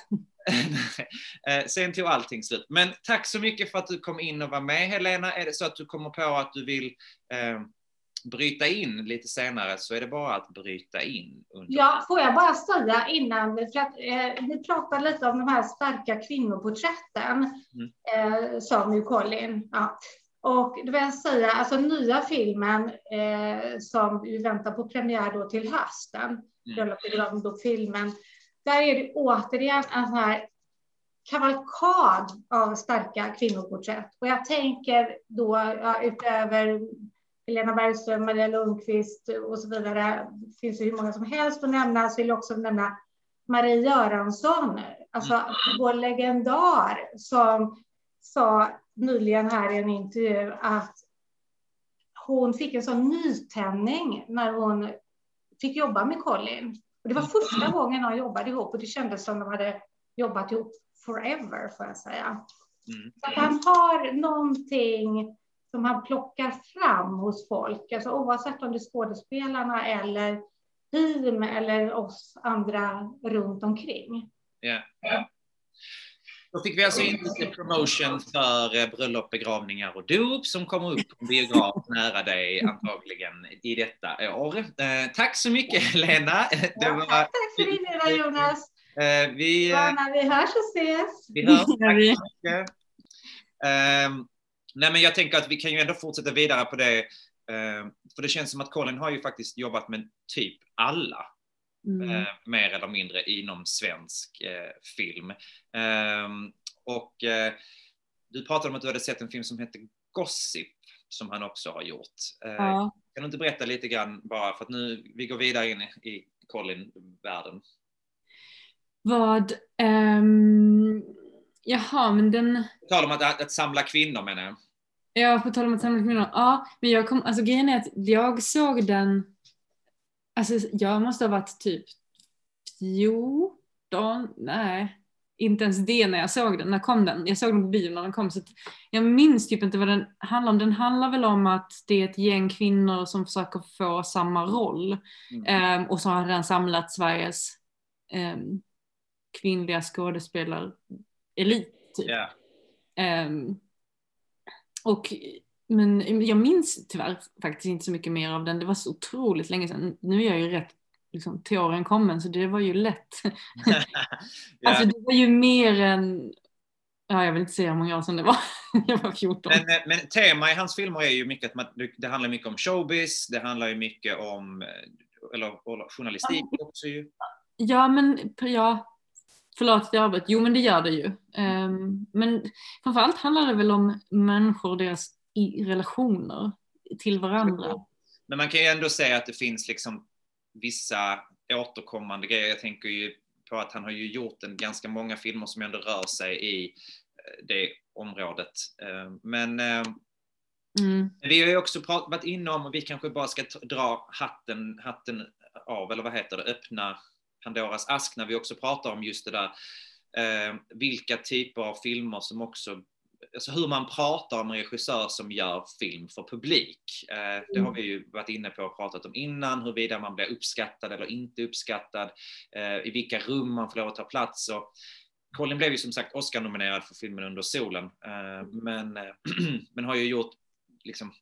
Eh, Sen tog allting slut. Men tack så mycket för att du kom in och var med Helena. Är det så att du kommer på att du vill eh, bryta in lite senare så är det bara att bryta in. Under. Ja, får jag bara säga innan, för att eh, vi pratade lite om de här starka kvinnoporträtten, eh, sa ju Colin. Ja. Och då vill jag säga, alltså nya filmen eh, som vi väntar på premiär då till hösten, Mm. mm. då filmen, där är det återigen en sån här kavalkad av starka kvinnoporträtt. Och jag tänker då ja, utöver Helena Bergström, Maria Lundqvist och så vidare. Det finns ju hur många som helst att nämna. Så vill jag också nämna Marie Göransson, alltså vår legendar som sa nyligen här i en intervju att hon fick en sån nytändning när hon fick jobba med Colin. Och det var första gången de jobbade ihop och det kändes som de hade jobbat ihop forever, får jag säga. Mm. Så att han har någonting som han plockar fram hos folk, alltså oavsett om det är skådespelarna eller team eller oss andra runt omkring. Ja. Då fick vi alltså in lite promotion för eh, bröllop, begravningar och dop som kommer upp på biograf [LAUGHS] nära dig antagligen i detta år. Eh, tack så mycket [LAUGHS] Helena. Det Ja, var, tack, tack för din del Jonas. eh, vi, Ja, när vi hörs och ses. vi hörs. Ja, vi- mycket. Nej, men jag tänker att vi kan ju ändå fortsätta vidare på det. Eh, för det känns som att Colin har ju faktiskt jobbat med typ alla, Mm. eh, mer eller mindre, inom svensk eh, film. Ehm, och du pratade om att du hade sett en film som heter Gossip, som han också har gjort. Ja. Kan du inte berätta lite grann bara, för att nu, vi går vidare in i, i Colin-världen. Vad, ehm, jaha men den, På tal om att, att, att samla kvinnor menar jag. ja på tal om att samla kvinnor, ja men jag kom, alltså grejen är att jag såg den, alltså jag måste ha varit typ 14, nej inte ens det när jag såg den, när kom den? Jag såg den på bio när den kom så jag minns typ inte vad den handlar om. Den handlar väl om att det är ett gäng kvinnor som försöker få samma roll. Mm. Ehm, och så har den samlat Sveriges ehm, kvinnliga skådespelarelit. Typ. Ja. Ehm, och, men jag minns tyvärr faktiskt inte så mycket mer av den. Det var så otroligt länge sedan. Nu är jag ju rätt liksom, till åren kommen så det var ju lätt. [LAUGHS] Ja. Alltså det var ju mer än, ja jag vill inte säga hur många år sedan det var. [LAUGHS] jag var 14. Men, eh, men tema i hans filmer är ju mycket att man, det handlar mycket om showbiz, det handlar ju mycket om, eh, eller, eller journalistik också ju. Ja, men ja, förlåt att jag avbröt. Jo, men det gör det ju. Um, men framförallt handlar det väl om människor och deras i relationer till varandra. Men man kan ju ändå säga att det finns liksom vissa återkommande grejer. Jag tänker ju på att han har ju gjort en ganska många filmer som ändå rör sig i eh, det området. Eh, Men eh, Mm. vi har ju också varit inne om, och vi kanske bara ska dra hatten, hatten av, eller vad heter det, öppna Pandoras ask när vi också pratar om just det där, eh, vilka typer av filmer som också, alltså hur man pratar om en regissör som gör film för publik. Eh, det har vi ju varit inne på och pratat om innan, huruvida man blir uppskattad eller inte uppskattad, eh, i vilka rum man får lov att ta plats. Och, Colin blev ju som sagt Oscar-nominerad för filmen Under solen, eh, men, eh, [CLEARS THROAT] men har ju gjort liksom,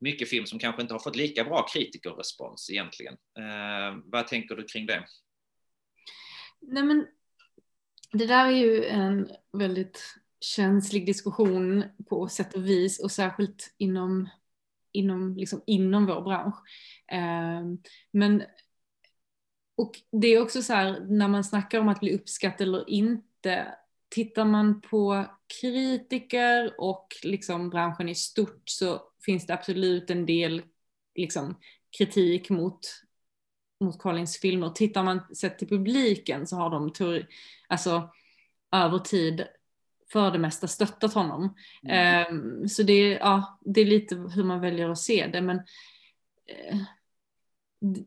mycket film som kanske inte har fått lika bra kritikerrespons egentligen. Eh, vad tänker du kring det? Nej, men det där är ju en väldigt känslig diskussion på sätt och vis och särskilt inom, inom, liksom inom vår bransch. Ehm, men och det är också så här när man snackar om att bli uppskattad eller inte. Tittar man på kritiker och liksom branschen i stort så finns det absolut en del liksom, kritik mot, mot Collins filmer. Tittar man sett till publiken så har de teori, alltså, över tid för det mesta stöttat honom. Um, så det, är- ja, det är lite hur man väljer att se det. Men eh, d-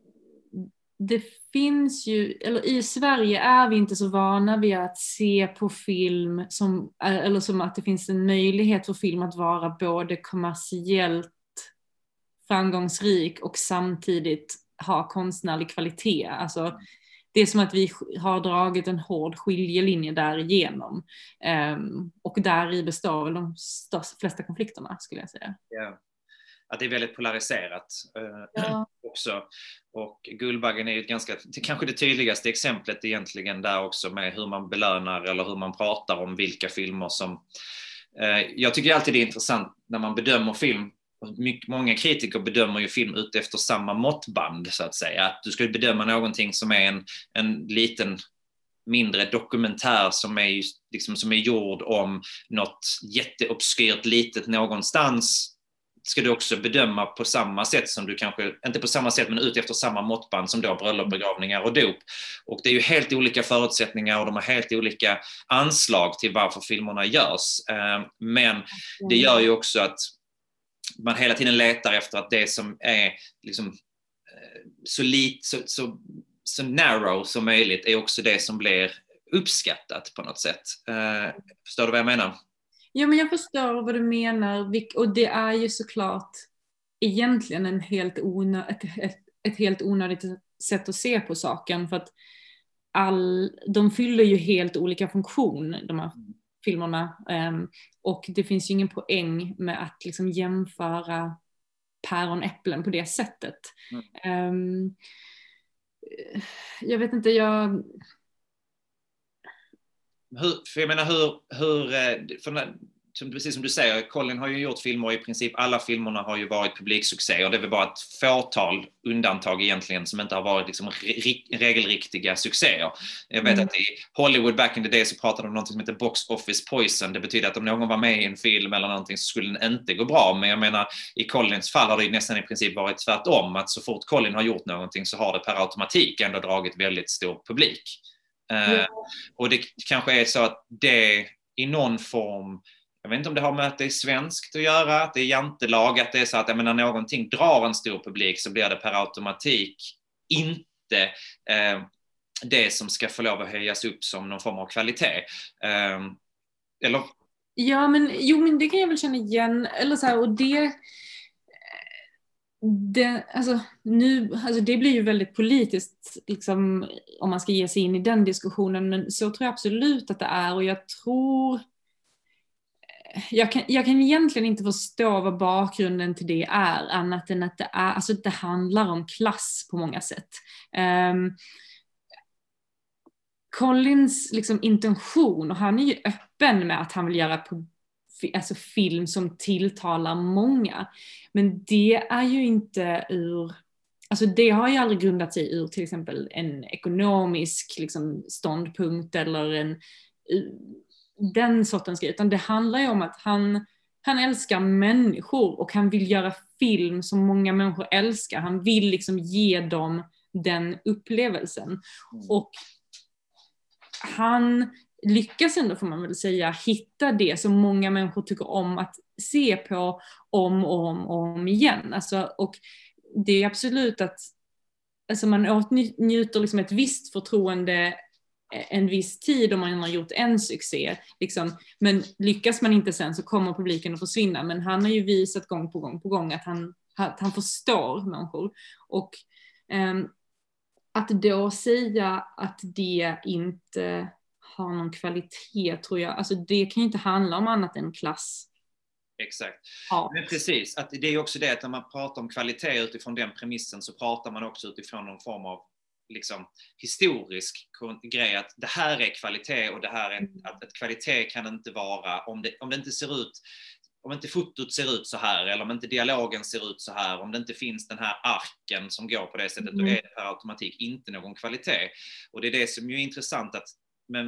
det finns ju, eller i Sverige är vi inte så vana vid att se på film som, eller som att det finns en möjlighet för film att vara både kommersiellt framgångsrik och samtidigt ha konstnärlig kvalitet. Alltså, det är som att vi har dragit en hård skiljelinje därigenom. Um, och där i består väl de största, flesta konflikterna skulle jag säga. Ja. Att det är väldigt polariserat eh, Ja. [CLEARS THROAT] också. Och Guldbaggen är ju ett ganska, kanske det tydligaste exemplet egentligen där också med hur man belönar eller hur man pratar om vilka filmer som... Eh, jag tycker alltid det är intressant när man bedömer film mycket, många kritiker bedömer ju film ut efter samma måttband så att säga. Att du ska bedöma någonting som är en, en liten mindre dokumentär som är, just, liksom, som är gjord om något jätteobskyrt litet någonstans ska du också bedöma på samma sätt som du kanske, inte på samma sätt men ut efter samma måttband som då bröllop, begravningar och dop. Och det är ju helt olika förutsättningar och de har helt olika anslag till varför filmerna görs. Eh, Men det gör ju också att man hela tiden letar efter att det som är liksom eh, så, lit, så, så, så narrow som möjligt är också det som blir uppskattat på något sätt. Eh, Förstår du vad jag menar? Ja, men jag förstår vad du menar och det är ju såklart egentligen en helt onö- ett, ett, ett helt onödigt sätt att se på saken för att all, de fyller ju helt olika funktion, de här filmerna. Ehm, och det finns ju ingen poäng med att liksom jämföra päron och äpplen på det sättet. Ehm, jag vet inte, jag... Hur, för jag menar hur, hur eh, för som, precis som du säger, Colin har ju gjort filmer och i princip alla filmerna har ju varit publiksuccéer. Det är väl bara ett fåtal undantag egentligen som inte har varit liksom re regelriktiga succéer. Jag vet mm. att i Hollywood back in the day så pratade de om något som heter box office poison. Det betyder att om någon var med i en film eller någonting så skulle den inte gå bra. Men jag menar i Colins fall har det ju nästan i princip varit tvärtom. Att så fort Colin har gjort någonting så har det per automatik ändå dragit väldigt stor publik. Mm. Uh, och det kanske är så att det i någon form jag vet inte om det har med att det är svenskt att göra, att det är jantelag, att det är så att när någonting drar en stor publik så blir det per automatik inte eh, det som ska få lov att höjas upp som någon form av kvalitet. Eh, eller? Ja, men jo, men det kan jag väl känna igen. Eller så här, och det, eh, det, alltså, nu, alltså det blir ju väldigt politiskt liksom, om man ska ge sig in i den diskussionen, men så tror jag absolut att det är och jag tror jag kan, jag kan egentligen inte förstå vad bakgrunden till det är, annat än att det, är, alltså det handlar om klass på många sätt. Um, Collins liksom intention, och han är ju öppen med att han vill göra på, alltså film som tilltalar många, men det är ju inte ur Alltså det har ju aldrig grundat sig ur till exempel en ekonomisk liksom, ståndpunkt eller en den sortens grej, utan det handlar ju om att han, han älskar människor och han vill göra film som många människor älskar. Han vill liksom ge dem den upplevelsen. Mm. Och han lyckas ändå, får man väl säga, hitta det som många människor tycker om att se på om och om och om igen. Alltså, och det är absolut att alltså man åtnjuter liksom ett visst förtroende en viss tid om man har gjort en succé. Liksom. Men lyckas man inte sen så kommer publiken att försvinna. Men han har ju visat gång på gång på gång att han, att han förstår människor. Och um, att då säga att det inte har någon kvalitet tror jag, alltså det kan ju inte handla om annat än klass. Exakt. Ja. Men precis, att det är också det att när man pratar om kvalitet utifrån den premissen så pratar man också utifrån någon form av liksom, historisk grej att det här är kvalitet och det här är mm. att, att kvalitet kan inte vara om det, om det inte ser ut om inte fotot ser ut så här eller om inte dialogen ser ut så här, om det inte finns den här arken som går på det sättet, mm. då är det per automatik inte någon kvalitet. Och det är det som är intressant att, men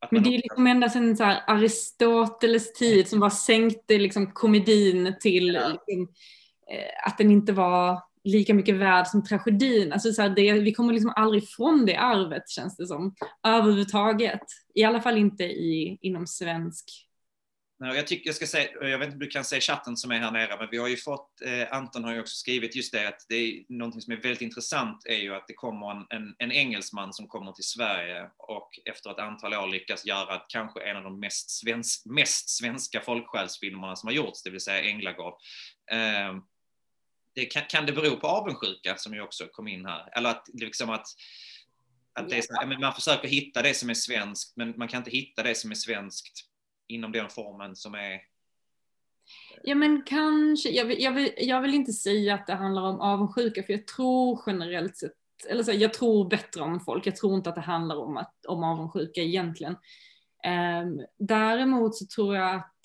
att men det är liksom ända sedan så Aristoteles tid som bara sänkte liksom komedin till ja. liksom, eh, att den inte var lika mycket värd som tragedin. Alltså så här, det, vi kommer liksom aldrig ifrån det arvet känns det som. Överhuvudtaget. I alla fall inte i, inom svensk jag, tycker, jag, ska säga, jag vet inte om du kan se chatten som är här nere, men vi har ju fått, eh, Anton har ju också skrivit just det att det är någonting som är väldigt intressant är ju att det kommer en, en, en engelsman som kommer till Sverige och efter ett antal år lyckas göra kanske en av de mest, svensk, mest svenska folksjälsfilmerna som har gjorts, det vill säga Änglagård. Eh, det kan, kan det bero på avundsjuka som ju också kom in här? Eller att, liksom att, att det är, man försöker hitta det som är svenskt, men man kan inte hitta det som är svenskt inom den formen som är Ja men kanske, jag vill, jag, vill, jag vill inte säga att det handlar om avundsjuka för jag tror generellt sett, eller så, jag tror bättre om folk, jag tror inte att det handlar om, att, om avundsjuka egentligen. Um, däremot så tror jag att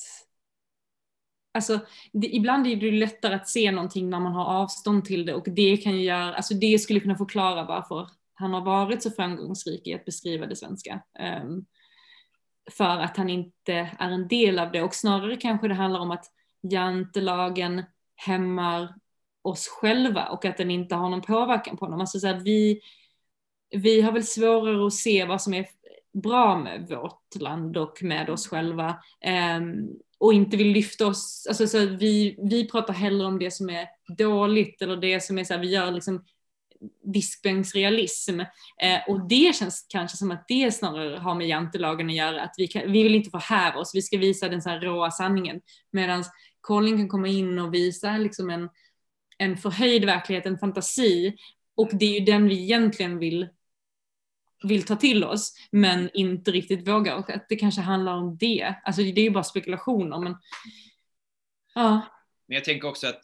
Alltså, det, ibland är det lättare att se någonting när man har avstånd till det och det kan ju göra, alltså det skulle kunna förklara varför han har varit så framgångsrik i att beskriva det svenska. Um, för att han inte är en del av det och snarare kanske det handlar om att jantelagen hämmar oss själva och att den inte har någon påverkan på honom. Alltså så här, vi, vi har väl svårare att se vad som är bra med vårt land och med oss själva. Um, och inte vill lyfta oss, alltså så vi, vi pratar hellre om det som är dåligt eller det som är så här, vi gör liksom diskbänksrealism. Eh, och det känns kanske som att det snarare har med jantelagen att göra, att vi, kan, vi vill inte förhäva oss, vi ska visa den så här råa sanningen. Medan Colin kan komma in och visa liksom en, en förhöjd verklighet, en fantasi. Och det är ju den vi egentligen vill vill ta till oss men inte riktigt vågar och att det kanske handlar om det. Alltså det är ju bara spekulationer men ja. Men jag tänker också att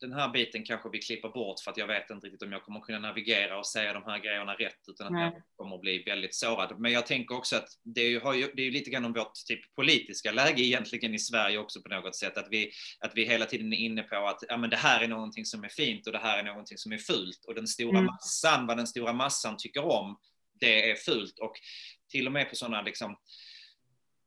den här biten kanske vi klipper bort för att jag vet inte riktigt om jag kommer kunna navigera och säga de här grejerna rätt utan att Nej. jag kommer bli väldigt sårad. Men jag tänker också att det är ju, det är ju lite grann om vårt typ politiska läge egentligen i Sverige också på något sätt. Att vi, att vi hela tiden är inne på att ja, men det här är någonting som är fint och det här är någonting som är fult. Och den stora Mm. massan, vad den stora massan tycker om, det är fult. Och till och med på sådana liksom,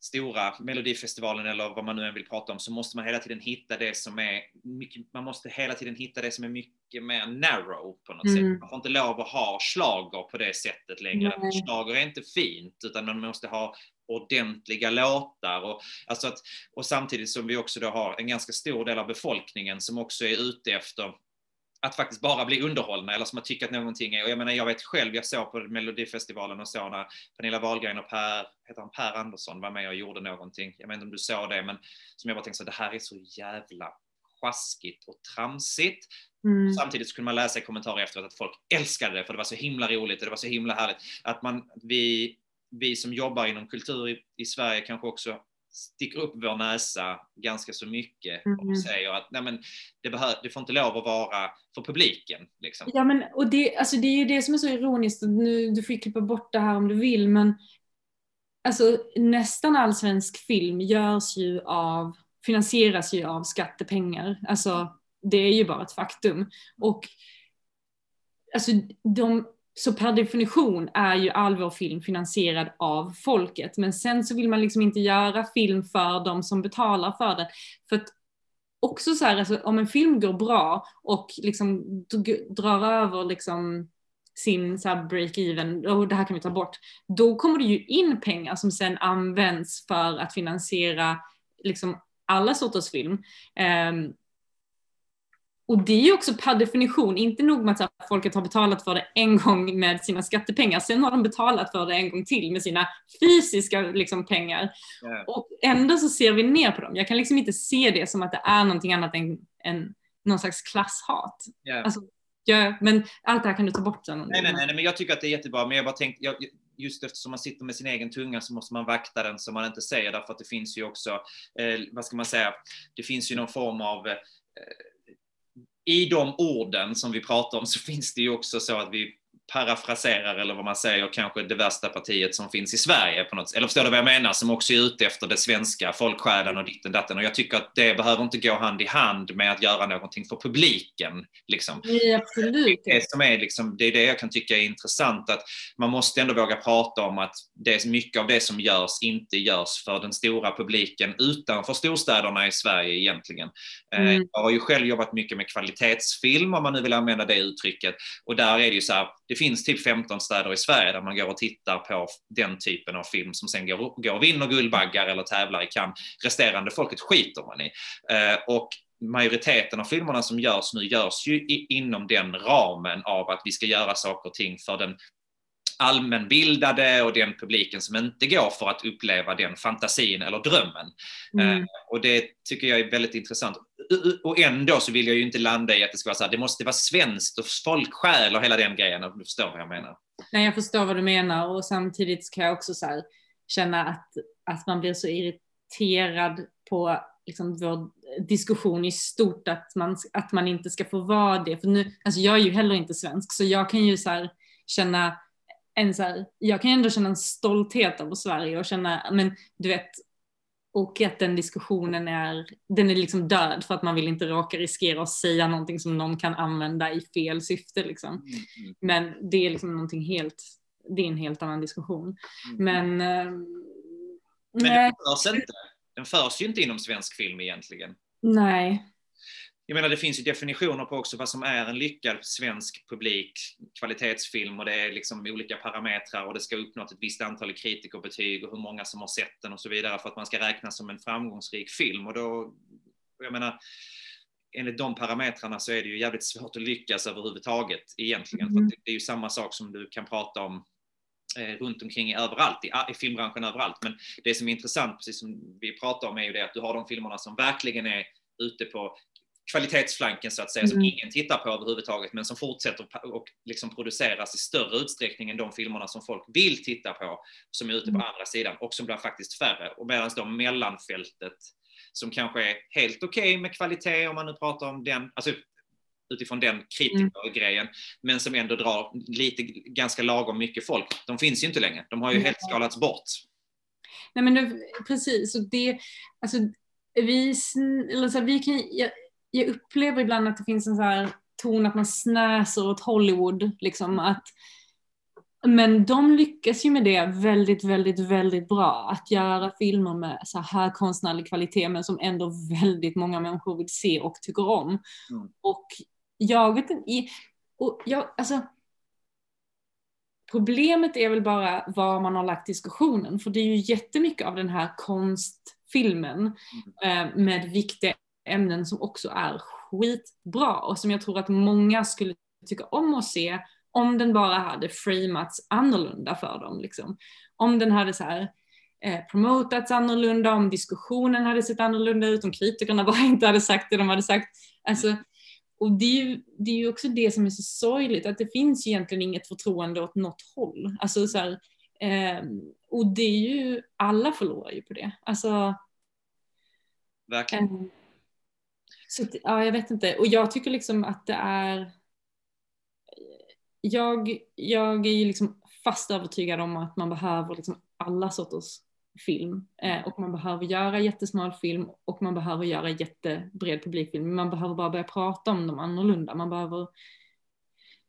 stora Melodifestivalen eller vad man nu än vill prata om så måste man hela tiden hitta det som är mycket, man måste hela tiden hitta det som är mycket mer narrow på något Mm. sätt. Man får inte lov att ha slager på det sättet längre. Nej. Slager är inte fint utan man måste ha ordentliga låtar och, alltså att, och samtidigt som vi också då har en ganska stor del av befolkningen som också är ute efter att faktiskt bara bli underhållna eller som att tycka att någonting är, och jag menar jag vet själv, jag såg på Melodifestivalen och så när Pernilla Wahlgren och Per, heter han Per Andersson var med och gjorde någonting, jag vet inte om du såg det, men som jag bara tänkte så det här är så jävla sjaskigt och tramsigt. Mm. Samtidigt så kunde man läsa i kommentarer efteråt att folk älskade det för det var så himla roligt och det var så himla härligt. Att man, vi, vi som jobbar inom kultur i, i Sverige kanske också sticker upp vår näsa ganska så mycket Mm. och säger att nej men, det, det får inte lov att vara för publiken. Liksom. Ja men och det, alltså det är ju det som är så ironiskt, nu, du får klippa bort det här om du vill men alltså nästan all svensk film görs ju av, finansieras ju av skattepengar. Alltså det är ju bara ett faktum. Och alltså de, så per definition är ju all vår film finansierad av folket. Men sen så vill man liksom inte göra film för de som betalar för den. För att också så här, alltså, om en film går bra och liksom drar över liksom sin break-even, och det här kan vi ta bort, då kommer det ju in pengar som sen används för att finansiera liksom alla sorters film. Ehm, och det är ju också per definition, inte nog med att folket har betalat för det en gång med sina skattepengar, sen har de betalat för det en gång till med sina fysiska liksom, pengar. Ja. Och ändå så ser vi ner på dem. Jag kan liksom inte se det som att det är någonting annat än, än någon slags klasshat. Ja. Alltså, ja, men allt det här kan du ta bort sen. Nej, nej, nej, men jag tycker att det är jättebra. Men jag bara tänkte, jag, just eftersom man sitter med sin egen tunga så måste man vakta den så man inte säger därför att det finns ju också, eh, vad ska man säga, det finns ju någon form av eh, i de orden som vi pratar om så finns det ju också så att vi parafraserar eller vad man säger kanske det värsta partiet som finns i Sverige på något. Eller förstår du vad jag menar? Som också är ute efter det svenska, folksjälen och ditten datten. Och jag tycker att det behöver inte gå hand i hand med att göra någonting för publiken. Liksom. Nej, absolut. Det, som är liksom, det är det jag kan tycka är intressant, att man måste ändå våga prata om att det är mycket av det som görs inte görs för den stora publiken utanför storstäderna i Sverige egentligen. Eh, Mm. Jag har ju själv jobbat mycket med kvalitetsfilm, om man nu vill använda det uttrycket. Och där är det ju så här, det finns typ 15 städer i Sverige där man går och tittar på den typen av film som sen går, går och vinner Guldbaggar eller tävlar i Cannes. Resterande folket skiter man i. Eh, och majoriteten av filmerna som görs nu görs ju inom den ramen av att vi ska göra saker och ting för den allmänbildade och den publiken som inte går för att uppleva den fantasin eller drömmen. Mm. Eh, och det tycker jag är väldigt intressant. Och ändå så vill jag ju inte landa i att det ska vara så här, det måste vara svenskt och folksjäl och hela den grejen, om du förstår vad jag menar. Nej, jag förstår vad du menar och samtidigt kan jag också så här, känna att, att man blir så irriterad på liksom, vår diskussion i stort, att man, att man inte ska få vara det. För nu, alltså jag är ju heller inte svensk, så jag kan ju så här, känna en så här, jag kan ändå känna en stolthet över Sverige och känna, men du vet, och att den diskussionen är, den är liksom död för att man vill inte råka riskera att säga någonting som någon kan använda i fel syfte liksom. Mm, Men det är liksom någonting helt, det är en helt annan diskussion. mm. Men, eh, Men den förs inte. Den förs ju inte inom svensk film egentligen. nej. Jag menar, det finns ju definitioner på också vad som är en lyckad svensk publik kvalitetsfilm och det är liksom olika parametrar och det ska uppnått ett visst antal kritikerbetyg och hur många som har sett den och så vidare för att man ska räknas som en framgångsrik film och då, jag menar, enligt de parametrarna så är det ju jävligt svårt att lyckas överhuvudtaget egentligen. Mm. För det, är ju samma sak som du kan prata om eh, runt omkring i överallt, i, i filmbranschen överallt. Men det som är intressant, precis som vi pratar om, är ju det att du har de filmerna som verkligen är ute på kvalitetsflanken så att säga, som Mm. ingen tittar på överhuvudtaget, men som fortsätter och liksom produceras i större utsträckning än de filmerna som folk vill titta på, som är ute på Mm. andra sidan och som blir faktiskt färre. Och medan då mellanfältet, som kanske är helt okej med kvalitet, om man nu pratar om den, alltså utifrån den kritikergrejen, men som ändå drar lite, ganska lagom mycket folk. De finns ju inte längre, de har ju helt skalats bort. Nej men det, precis, och det, alltså vi, eller så här, vi kan, jag, upplever ibland att det finns en så här ton att man snäser åt Hollywood, liksom att men de lyckas ju med det väldigt, väldigt, väldigt bra. Att göra filmer med så här konstnärlig kvalitet men som ändå väldigt många människor vill se och tycker om. Mm. Och jag vet inte, i- och jag, alltså Problemet är väl bara var man har lagt diskussionen, för det är ju jättemycket av den här konstfilmen eh, med viktiga ämnen som också är skitbra och som jag tror att många skulle tycka om att se om den bara hade framats annorlunda för dem. Liksom. Om den hade så här, eh, promotats annorlunda, om diskussionen hade sett annorlunda ut, om kritikerna [LAUGHS] bara inte hade sagt det de hade sagt. Alltså, och det är, ju, det är ju också det som är så sorgligt, att det finns egentligen inget förtroende åt något håll. Alltså, så här, eh, och det är ju, alla förlorar ju på det. Alltså, Verkligen. eh, så ja, jag vet inte. Och jag tycker liksom att det är jag, jag är ju liksom fast övertygad om att man behöver liksom alla sorters film. Eh, och man behöver göra jättesmal film och man behöver göra jättebred publikfilm. Man behöver bara börja prata om dem annorlunda. Man behöver,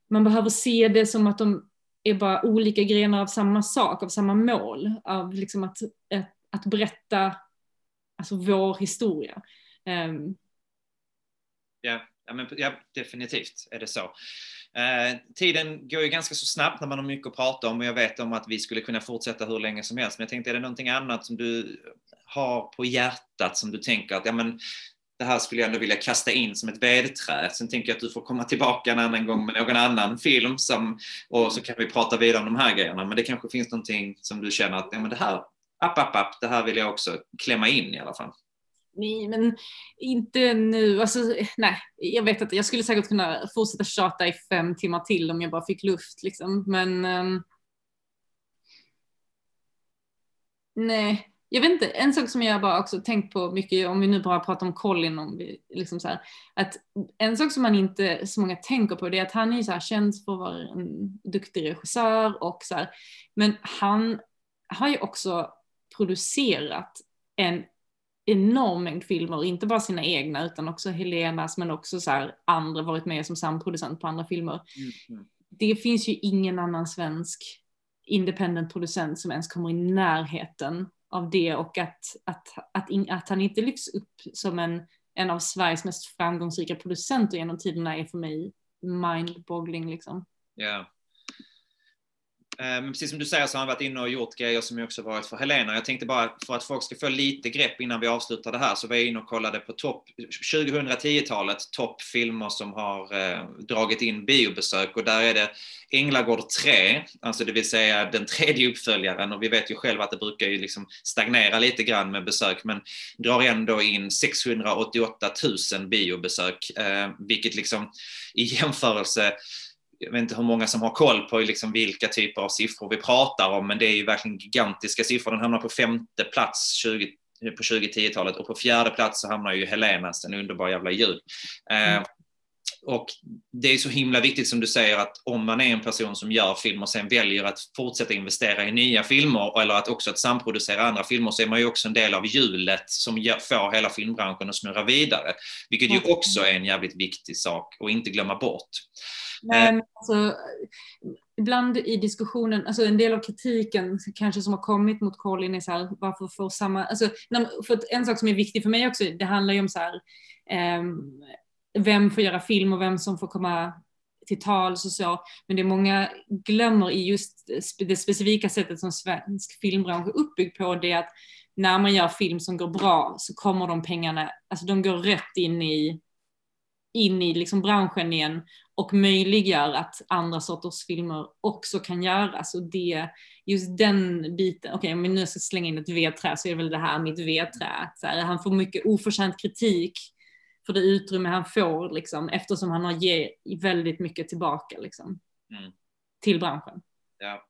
man behöver se det som att de är bara olika grenar av samma sak, av samma mål. Av liksom att, att, att berätta alltså vår historia. Ehm, Ja, ja, men, ja, definitivt är det så. Eh, tiden går ju ganska så snabbt när man har mycket att prata om och jag vet om att vi skulle kunna fortsätta hur länge som helst. Men jag tänkte, är det någonting annat som du har på hjärtat som du tänker att ja, men, det här skulle jag ändå vilja kasta in som ett vedträ. Sen tänker jag att du får komma tillbaka en annan gång med någon annan film som, och så kan vi prata vidare om de här grejerna. Men det kanske finns någonting som du känner att ja, men det här, app, app, app, det här vill jag också klämma in i alla fall. Nej, men inte nu. Alltså, nej, jag vet att Jag skulle säkert kunna fortsätta tjata i fem timmar till om jag bara fick luft. Liksom. Men... um, nej, jag vet inte. En sak som jag bara också tänkt på mycket, om vi nu bara pratar om Colin, om vi, liksom så här, att en sak som man inte så många tänker på det är att han är så här känd för att vara en duktig regissör och så här, men han har ju också producerat en enorm mängd filmer, inte bara sina egna utan också Helenas men också så andra varit med som samproducent på andra filmer. Mm. Det finns ju ingen annan svensk independent producent som ens kommer i närheten av det och att, att, att, in, att han inte lyfts upp som en, en av Sveriges mest framgångsrika producenter genom tiderna är för mig mind-boggling liksom. Ja. Eh, men precis som du säger så har han varit inne och gjort grejer som också varit för Helena. Jag tänkte bara för att folk ska få lite grepp innan vi avslutar det här så var jag inne och kollade på topp 2010-talet toppfilmer som har eh, dragit in biobesök och där är det Änglagård 3, alltså det vill säga den tredje uppföljaren och vi vet ju själva att det brukar ju liksom stagnera lite grann med besök men drar ändå in 688 000 biobesök, eh, vilket liksom i jämförelse jag vet inte hur många som har koll på liksom vilka typer av siffror vi pratar om, men det är ju verkligen gigantiska siffror. Den hamnar på femte plats 20, eh, på 2010-talet och på fjärde plats så hamnar ju Helenas, en underbar jävla jul. Eh, och det är så himla viktigt som du säger att om man är en person som gör film och sen väljer att fortsätta investera i nya filmer eller att också att samproducera andra filmer så är man ju också en del av hjulet som får hela filmbranschen att snurra vidare. Vilket ju också är en jävligt viktig sak att inte glömma bort. Men alltså, ibland i diskussionen, alltså en del av kritiken kanske som har kommit mot Colin är så här, varför får samma, alltså, för en sak som är viktig för mig också, det handlar ju om så här, ehm, vem får göra film och vem som får komma till tals och så, men det många glömmer i just det specifika sättet som svensk filmbransch är uppbyggd på, det är att när man gör film som går bra så kommer de pengarna, alltså de går rätt in i in i liksom branschen igen och möjliggör att andra sorters filmer också kan göras. Och det, just den biten, okej om vi nu ska slänga in ett vedträ så är det väl det här mitt vedträ. Så här, han får mycket oförtjänt kritik för det utrymme han får liksom, eftersom han har gett väldigt mycket tillbaka liksom, Mm. till branschen. Ja.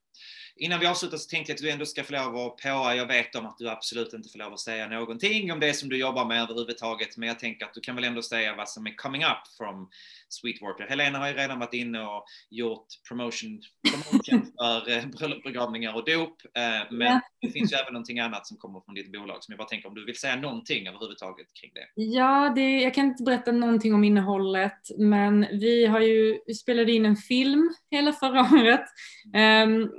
Innan vi avslutar så tänkte jag att du ändå ska få lov att påa. Jag vet om att du absolut inte får lov att säga någonting om det som du jobbar med överhuvudtaget, men jag tänker att du kan väl ändå säga vad som är coming up from Sweetwater. Helena har ju redan varit inne och gjort promotion, promotion [LAUGHS] för eh, bröllop, begravningar och dop, eh, men det finns ju även någonting annat som kommer från ditt bolag som jag bara tänker om du vill säga någonting överhuvudtaget kring det. Ja, det, jag kan inte berätta någonting om innehållet, men vi har ju vi spelade in en film hela förra året ehm,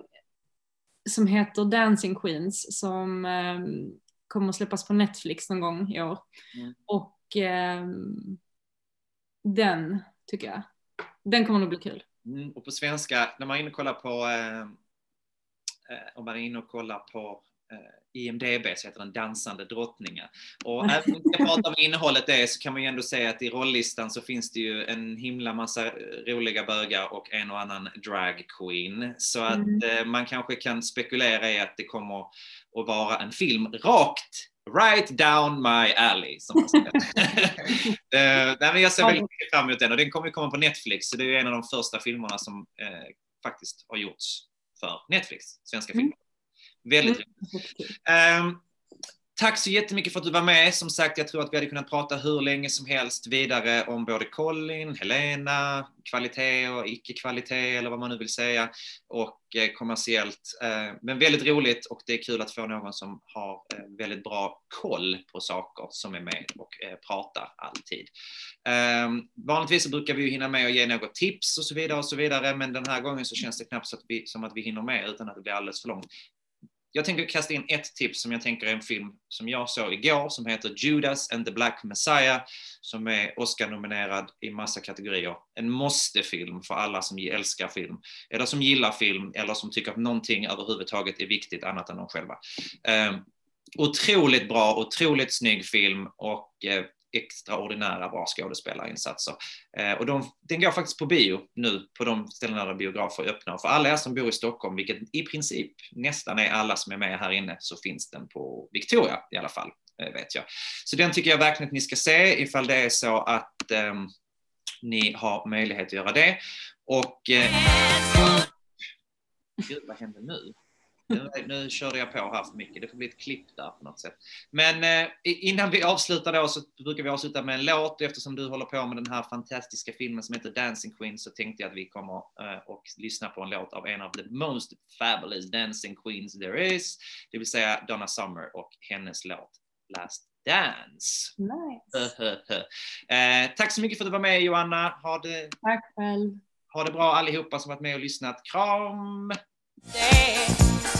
som heter Dancing Queens som ehm, kommer att släppas på Netflix någon gång i år. Mm. Och ehm, den tycker jag, den kommer nog bli kul. Mm, och på svenska, när man är inne och kollar på, eh, eh, om man är inne och kollar på eh, IMDB så heter den Dansande drottningar. Och [LAUGHS] även om vi ska prata om innehållet det så kan man ju ändå säga att i rolllistan så finns det ju en himla massa eh, roliga bögar och en och annan drag queen. Så att Mm. eh, man kanske kan spekulera i att det kommer att vara en film rakt Right down my alley, som man säger. [LAUGHS] [LAUGHS] Eh, nej, men jag ser väldigt mycket fram emot den och den kommer ju komma på Netflix, så det är en av de första filmerna som eh, faktiskt har gjorts för Netflix, svenska Mm. filmer. Väldigt Mm. Ehm, Tack så jättemycket för att du var med. Som sagt, jag tror att vi hade kunnat prata hur länge som helst vidare om både Colin, Helena, kvalitet och icke-kvalitet eller vad man nu vill säga och eh, kommersiellt. Eh, men väldigt roligt och det är kul att få någon som har eh, väldigt bra koll på saker som är med och eh, pratar alltid. Eh, vanligtvis så brukar vi ju hinna med att ge något tips och så vidare och så vidare, men den här gången så känns det knappt så att vi, som att vi hinner med utan att det blir alldeles för långt. Jag tänker kasta in ett tips som jag tänker är en film som jag såg igår som heter Judas and the Black Messiah som är Oscar-nominerad i massa kategorier. En måste-film för alla som älskar film eller som gillar film eller som tycker att någonting överhuvudtaget är viktigt annat än de själva. Eh, otroligt bra, otroligt snygg film och eh, extraordinära bra skådespelarinsatser. Eh, och de, den går faktiskt på bio nu på de ställena där biografer är öppna. Och för alla er som bor i Stockholm, vilket i princip nästan är alla som är med här inne, så finns den på Victoria i alla fall, eh, vet jag. Så den tycker jag verkligen att ni ska se ifall det är så att eh, ni har möjlighet att göra det. Och... Eh, Gud, vad hände nu? Nu, körde jag på här för mycket. Det får bli ett klipp där på något sätt. Men eh, innan vi avslutar då så brukar vi avsluta med en låt. Eftersom du håller på med den här fantastiska filmen som heter Dancing Queen så tänkte jag att vi kommer eh, och lyssna på en låt av en av the most fabulous dancing queens there is. Det vill säga Donna Summer och hennes låt Last Dance. Nice. [LAUGHS] eh, tack så mycket för att du var med Joanna. Ha det, Tack själv. ha det bra allihopa som varit med och lyssnat. Kram! Dance.